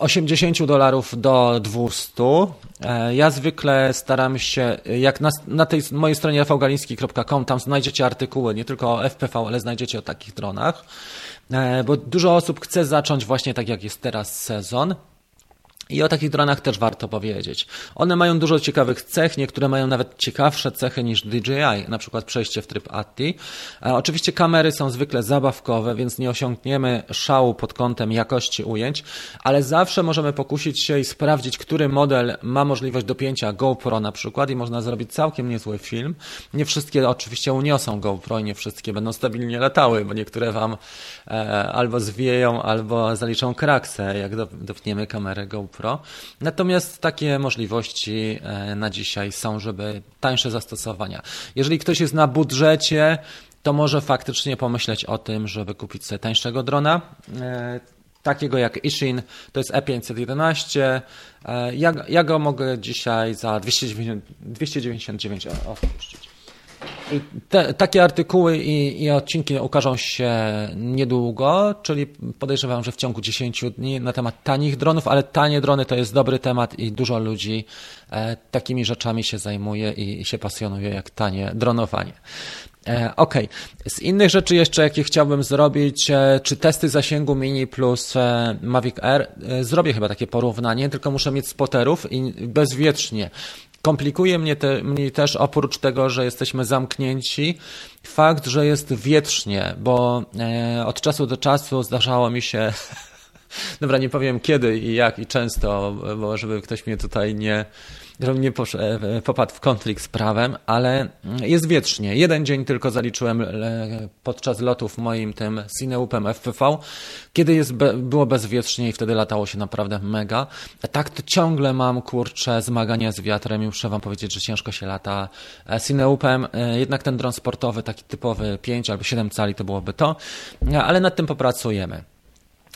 80 dolarów do 200. E, ja zwykle staram się, jak na, na tej mojej stronie fgaliński.com, tam znajdziecie artykuły nie tylko o FPV, ale znajdziecie o takich dronach, e, bo dużo osób chce zacząć właśnie tak jak jest teraz sezon. I o takich dronach też warto powiedzieć. One mają dużo ciekawych cech, niektóre mają nawet ciekawsze cechy niż DJI, na przykład przejście w tryb ATI. A oczywiście kamery są zwykle zabawkowe, więc nie osiągniemy szału pod kątem jakości ujęć, ale zawsze możemy pokusić się i sprawdzić, który model ma możliwość dopięcia GoPro na przykład i można zrobić całkiem niezły film. Nie wszystkie oczywiście uniosą GoPro i nie wszystkie będą stabilnie latały, bo niektóre Wam e, albo zwieją, albo zaliczą kraksę, jak dopniemy kamerę GoPro. Natomiast takie możliwości e, na dzisiaj są, żeby tańsze zastosowania. Jeżeli ktoś jest na budżecie, to może faktycznie pomyśleć o tym, żeby kupić sobie tańszego drona e, takiego jak Ishin, to jest E511. E, ja, ja go mogę dzisiaj za 290, 299 opuścić. Te, takie artykuły i, i, odcinki ukażą się niedługo, czyli podejrzewam, że w ciągu 10 dni na temat tanich dronów, ale tanie drony to jest dobry temat i dużo ludzi e, takimi rzeczami się zajmuje i, i się pasjonuje jak tanie dronowanie. E, ok, z innych rzeczy jeszcze, jakie chciałbym zrobić, e, czy testy zasięgu Mini plus e, Mavic Air, zrobię chyba takie porównanie, tylko muszę mieć spoterów i bezwietrznie. Komplikuje mnie, te, mnie też oprócz tego, że jesteśmy zamknięci, fakt, że jest wietrznie, bo e, od czasu do czasu zdarzało mi się, dobra, nie powiem kiedy i jak i często, bo żeby ktoś mnie tutaj nie, żebym nie posz, popadł w konflikt z prawem, ale jest wietrznie. Jeden dzień tylko zaliczyłem podczas lotu w moim tym Cineupem FPV, kiedy jest, było bezwietrznie i wtedy latało się naprawdę mega. Tak to ciągle mam, kurczę, zmagania z wiatrem i muszę wam powiedzieć, że ciężko się lata Cineupem. Jednak ten dron sportowy, taki typowy 5 albo 7 cali to byłoby to, ale nad tym popracujemy.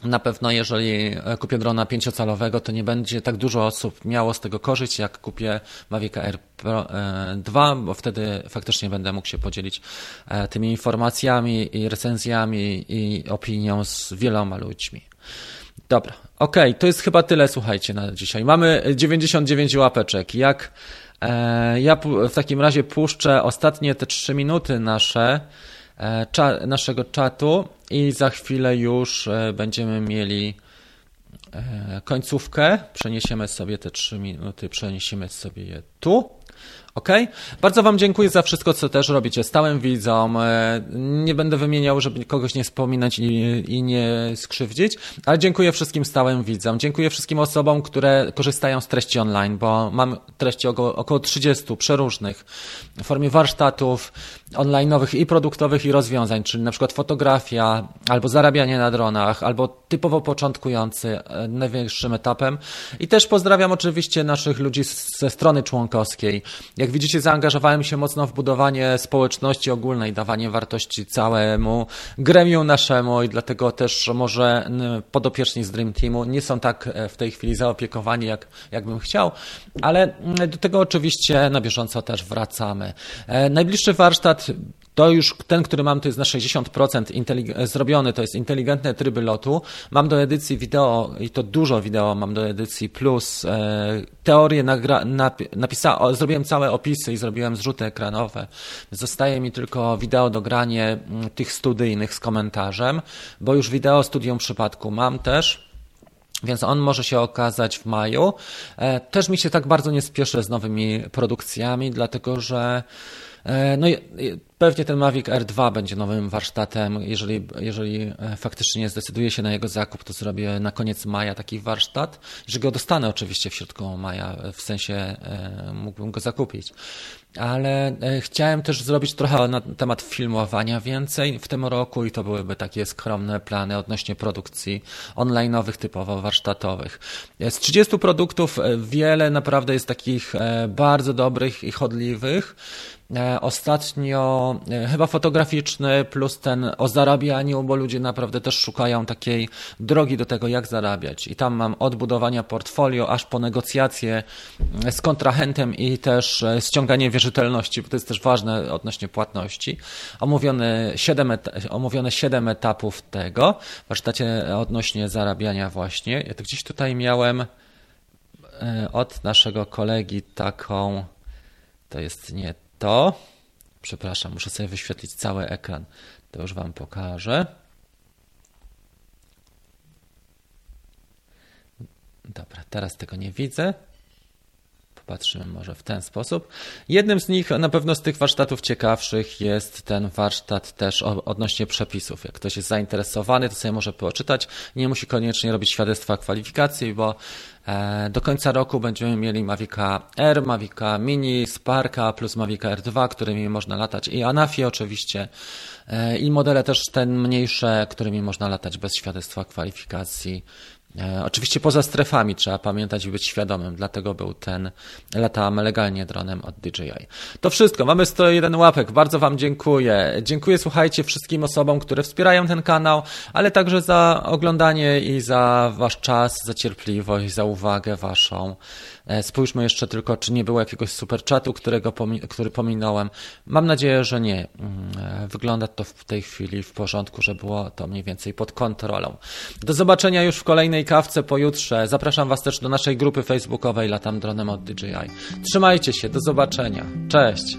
Na pewno, jeżeli kupię drona pięciocalowego, to nie będzie tak dużo osób miało z tego korzyść, jak kupię Mavic Air Pro 2, e, bo wtedy faktycznie będę mógł się podzielić e, tymi informacjami i recenzjami i opinią z wieloma ludźmi. Dobra, okej, okay, to jest chyba tyle, słuchajcie, na dzisiaj. Mamy 99 łapeczek. Jak e, ja w takim razie puszczę ostatnie te 3 minuty nasze E, cza naszego czatu i za chwilę już e, będziemy mieli e, końcówkę. Przeniesiemy sobie te trzy minuty, przeniesiemy sobie je tu. Ok? Bardzo Wam dziękuję za wszystko, co też robicie stałym widzom. E, nie będę wymieniał, żeby kogoś nie wspominać i, i nie skrzywdzić, ale dziękuję wszystkim stałym widzom. Dziękuję wszystkim osobom, które korzystają z treści online, bo mam treści około, około 30 przeróżnych w formie warsztatów online'owych i produktowych i rozwiązań, czyli na przykład fotografia, albo zarabianie na dronach, albo typowo początkujący e, największym etapem. I też pozdrawiam oczywiście naszych ludzi ze strony członkowskiej. Jak widzicie, zaangażowałem się mocno w budowanie społeczności ogólnej, dawanie wartości całemu gremium naszemu i dlatego też może podopieczni z Dream Teamu nie są tak e, w tej chwili zaopiekowani, jak, jak bym chciał, ale do tego oczywiście na bieżąco też wracamy. E, najbliższy warsztat to już ten, który mam, to jest na 60% zrobiony, to jest inteligentne tryby lotu. Mam do edycji wideo i to dużo wideo mam do edycji, plus e, teorię nagra, nap, napisa, zrobiłem całe opisy i zrobiłem zrzuty ekranowe. Zostaje mi tylko wideo do grania mm, tych studyjnych z komentarzem, bo już wideo studium przypadku mam też. Więc on może się okazać w maju. E, też mi się tak bardzo nie spieszę z nowymi produkcjami, dlatego że E, no pewnie ten Mavic R2 będzie nowym warsztatem. Jeżeli, jeżeli e, faktycznie zdecyduje się na jego zakup, to zrobię na koniec maja taki warsztat. Że go dostanę oczywiście w środku maja, w sensie e, mógłbym go zakupić. Ale chciałem też zrobić trochę na temat filmowania więcej w tym roku i to byłyby takie skromne plany odnośnie produkcji online'owych, typowo warsztatowych. Z 30 produktów wiele naprawdę jest takich bardzo dobrych i chodliwych. E, ostatnio e, chyba fotograficzny plus ten o zarabianiu, bo ludzie naprawdę też szukają takiej drogi do tego, jak zarabiać. I tam mam od budowania portfolio, aż po negocjacje e, z kontrahentem i też ściąganie wierzytelności, bo to jest też ważne odnośnie płatności. Omówione 7, omówione 7 etapów tego w warsztacie odnośnie zarabiania właśnie. Ja to gdzieś tutaj miałem od naszego kolegi taką, to jest nie to, przepraszam, muszę sobie wyświetlić cały ekran, to już Wam pokażę. Dobra, teraz tego nie widzę. Popatrzymy może w ten sposób. Jednym z nich, na pewno z tych warsztatów ciekawszych jest ten warsztat też odnośnie przepisów. Jak ktoś jest zainteresowany, to sobie może poczytać. Nie musi koniecznie robić świadectwa kwalifikacji, bo e, do końca roku będziemy mieli Mavica R, Mavica Mini, Sparka plus Mavica R2, którymi można latać i Anafi oczywiście e, i modele też ten mniejsze, którymi można latać bez świadectwa kwalifikacji oczywiście poza strefami trzeba pamiętać i być świadomym, dlatego był ten latam legalnie dronem od DJI. To wszystko, mamy 101 łapek, bardzo Wam dziękuję. Dziękuję, słuchajcie, wszystkim osobom, które wspierają ten kanał, ale także za oglądanie i za Wasz czas, za cierpliwość, za uwagę Waszą. E, spójrzmy jeszcze tylko, czy nie było jakiegoś super czatu, którego który pominąłem. Mam nadzieję, że nie. Mm, e, wygląda to w tej chwili w porządku, że było to mniej więcej pod kontrolą. Do zobaczenia już w kolejnej kawce pojutrze. Zapraszam Was też do naszej grupy facebookowej Latam Dronem od DJI. Trzymajcie się, do zobaczenia. Cześć!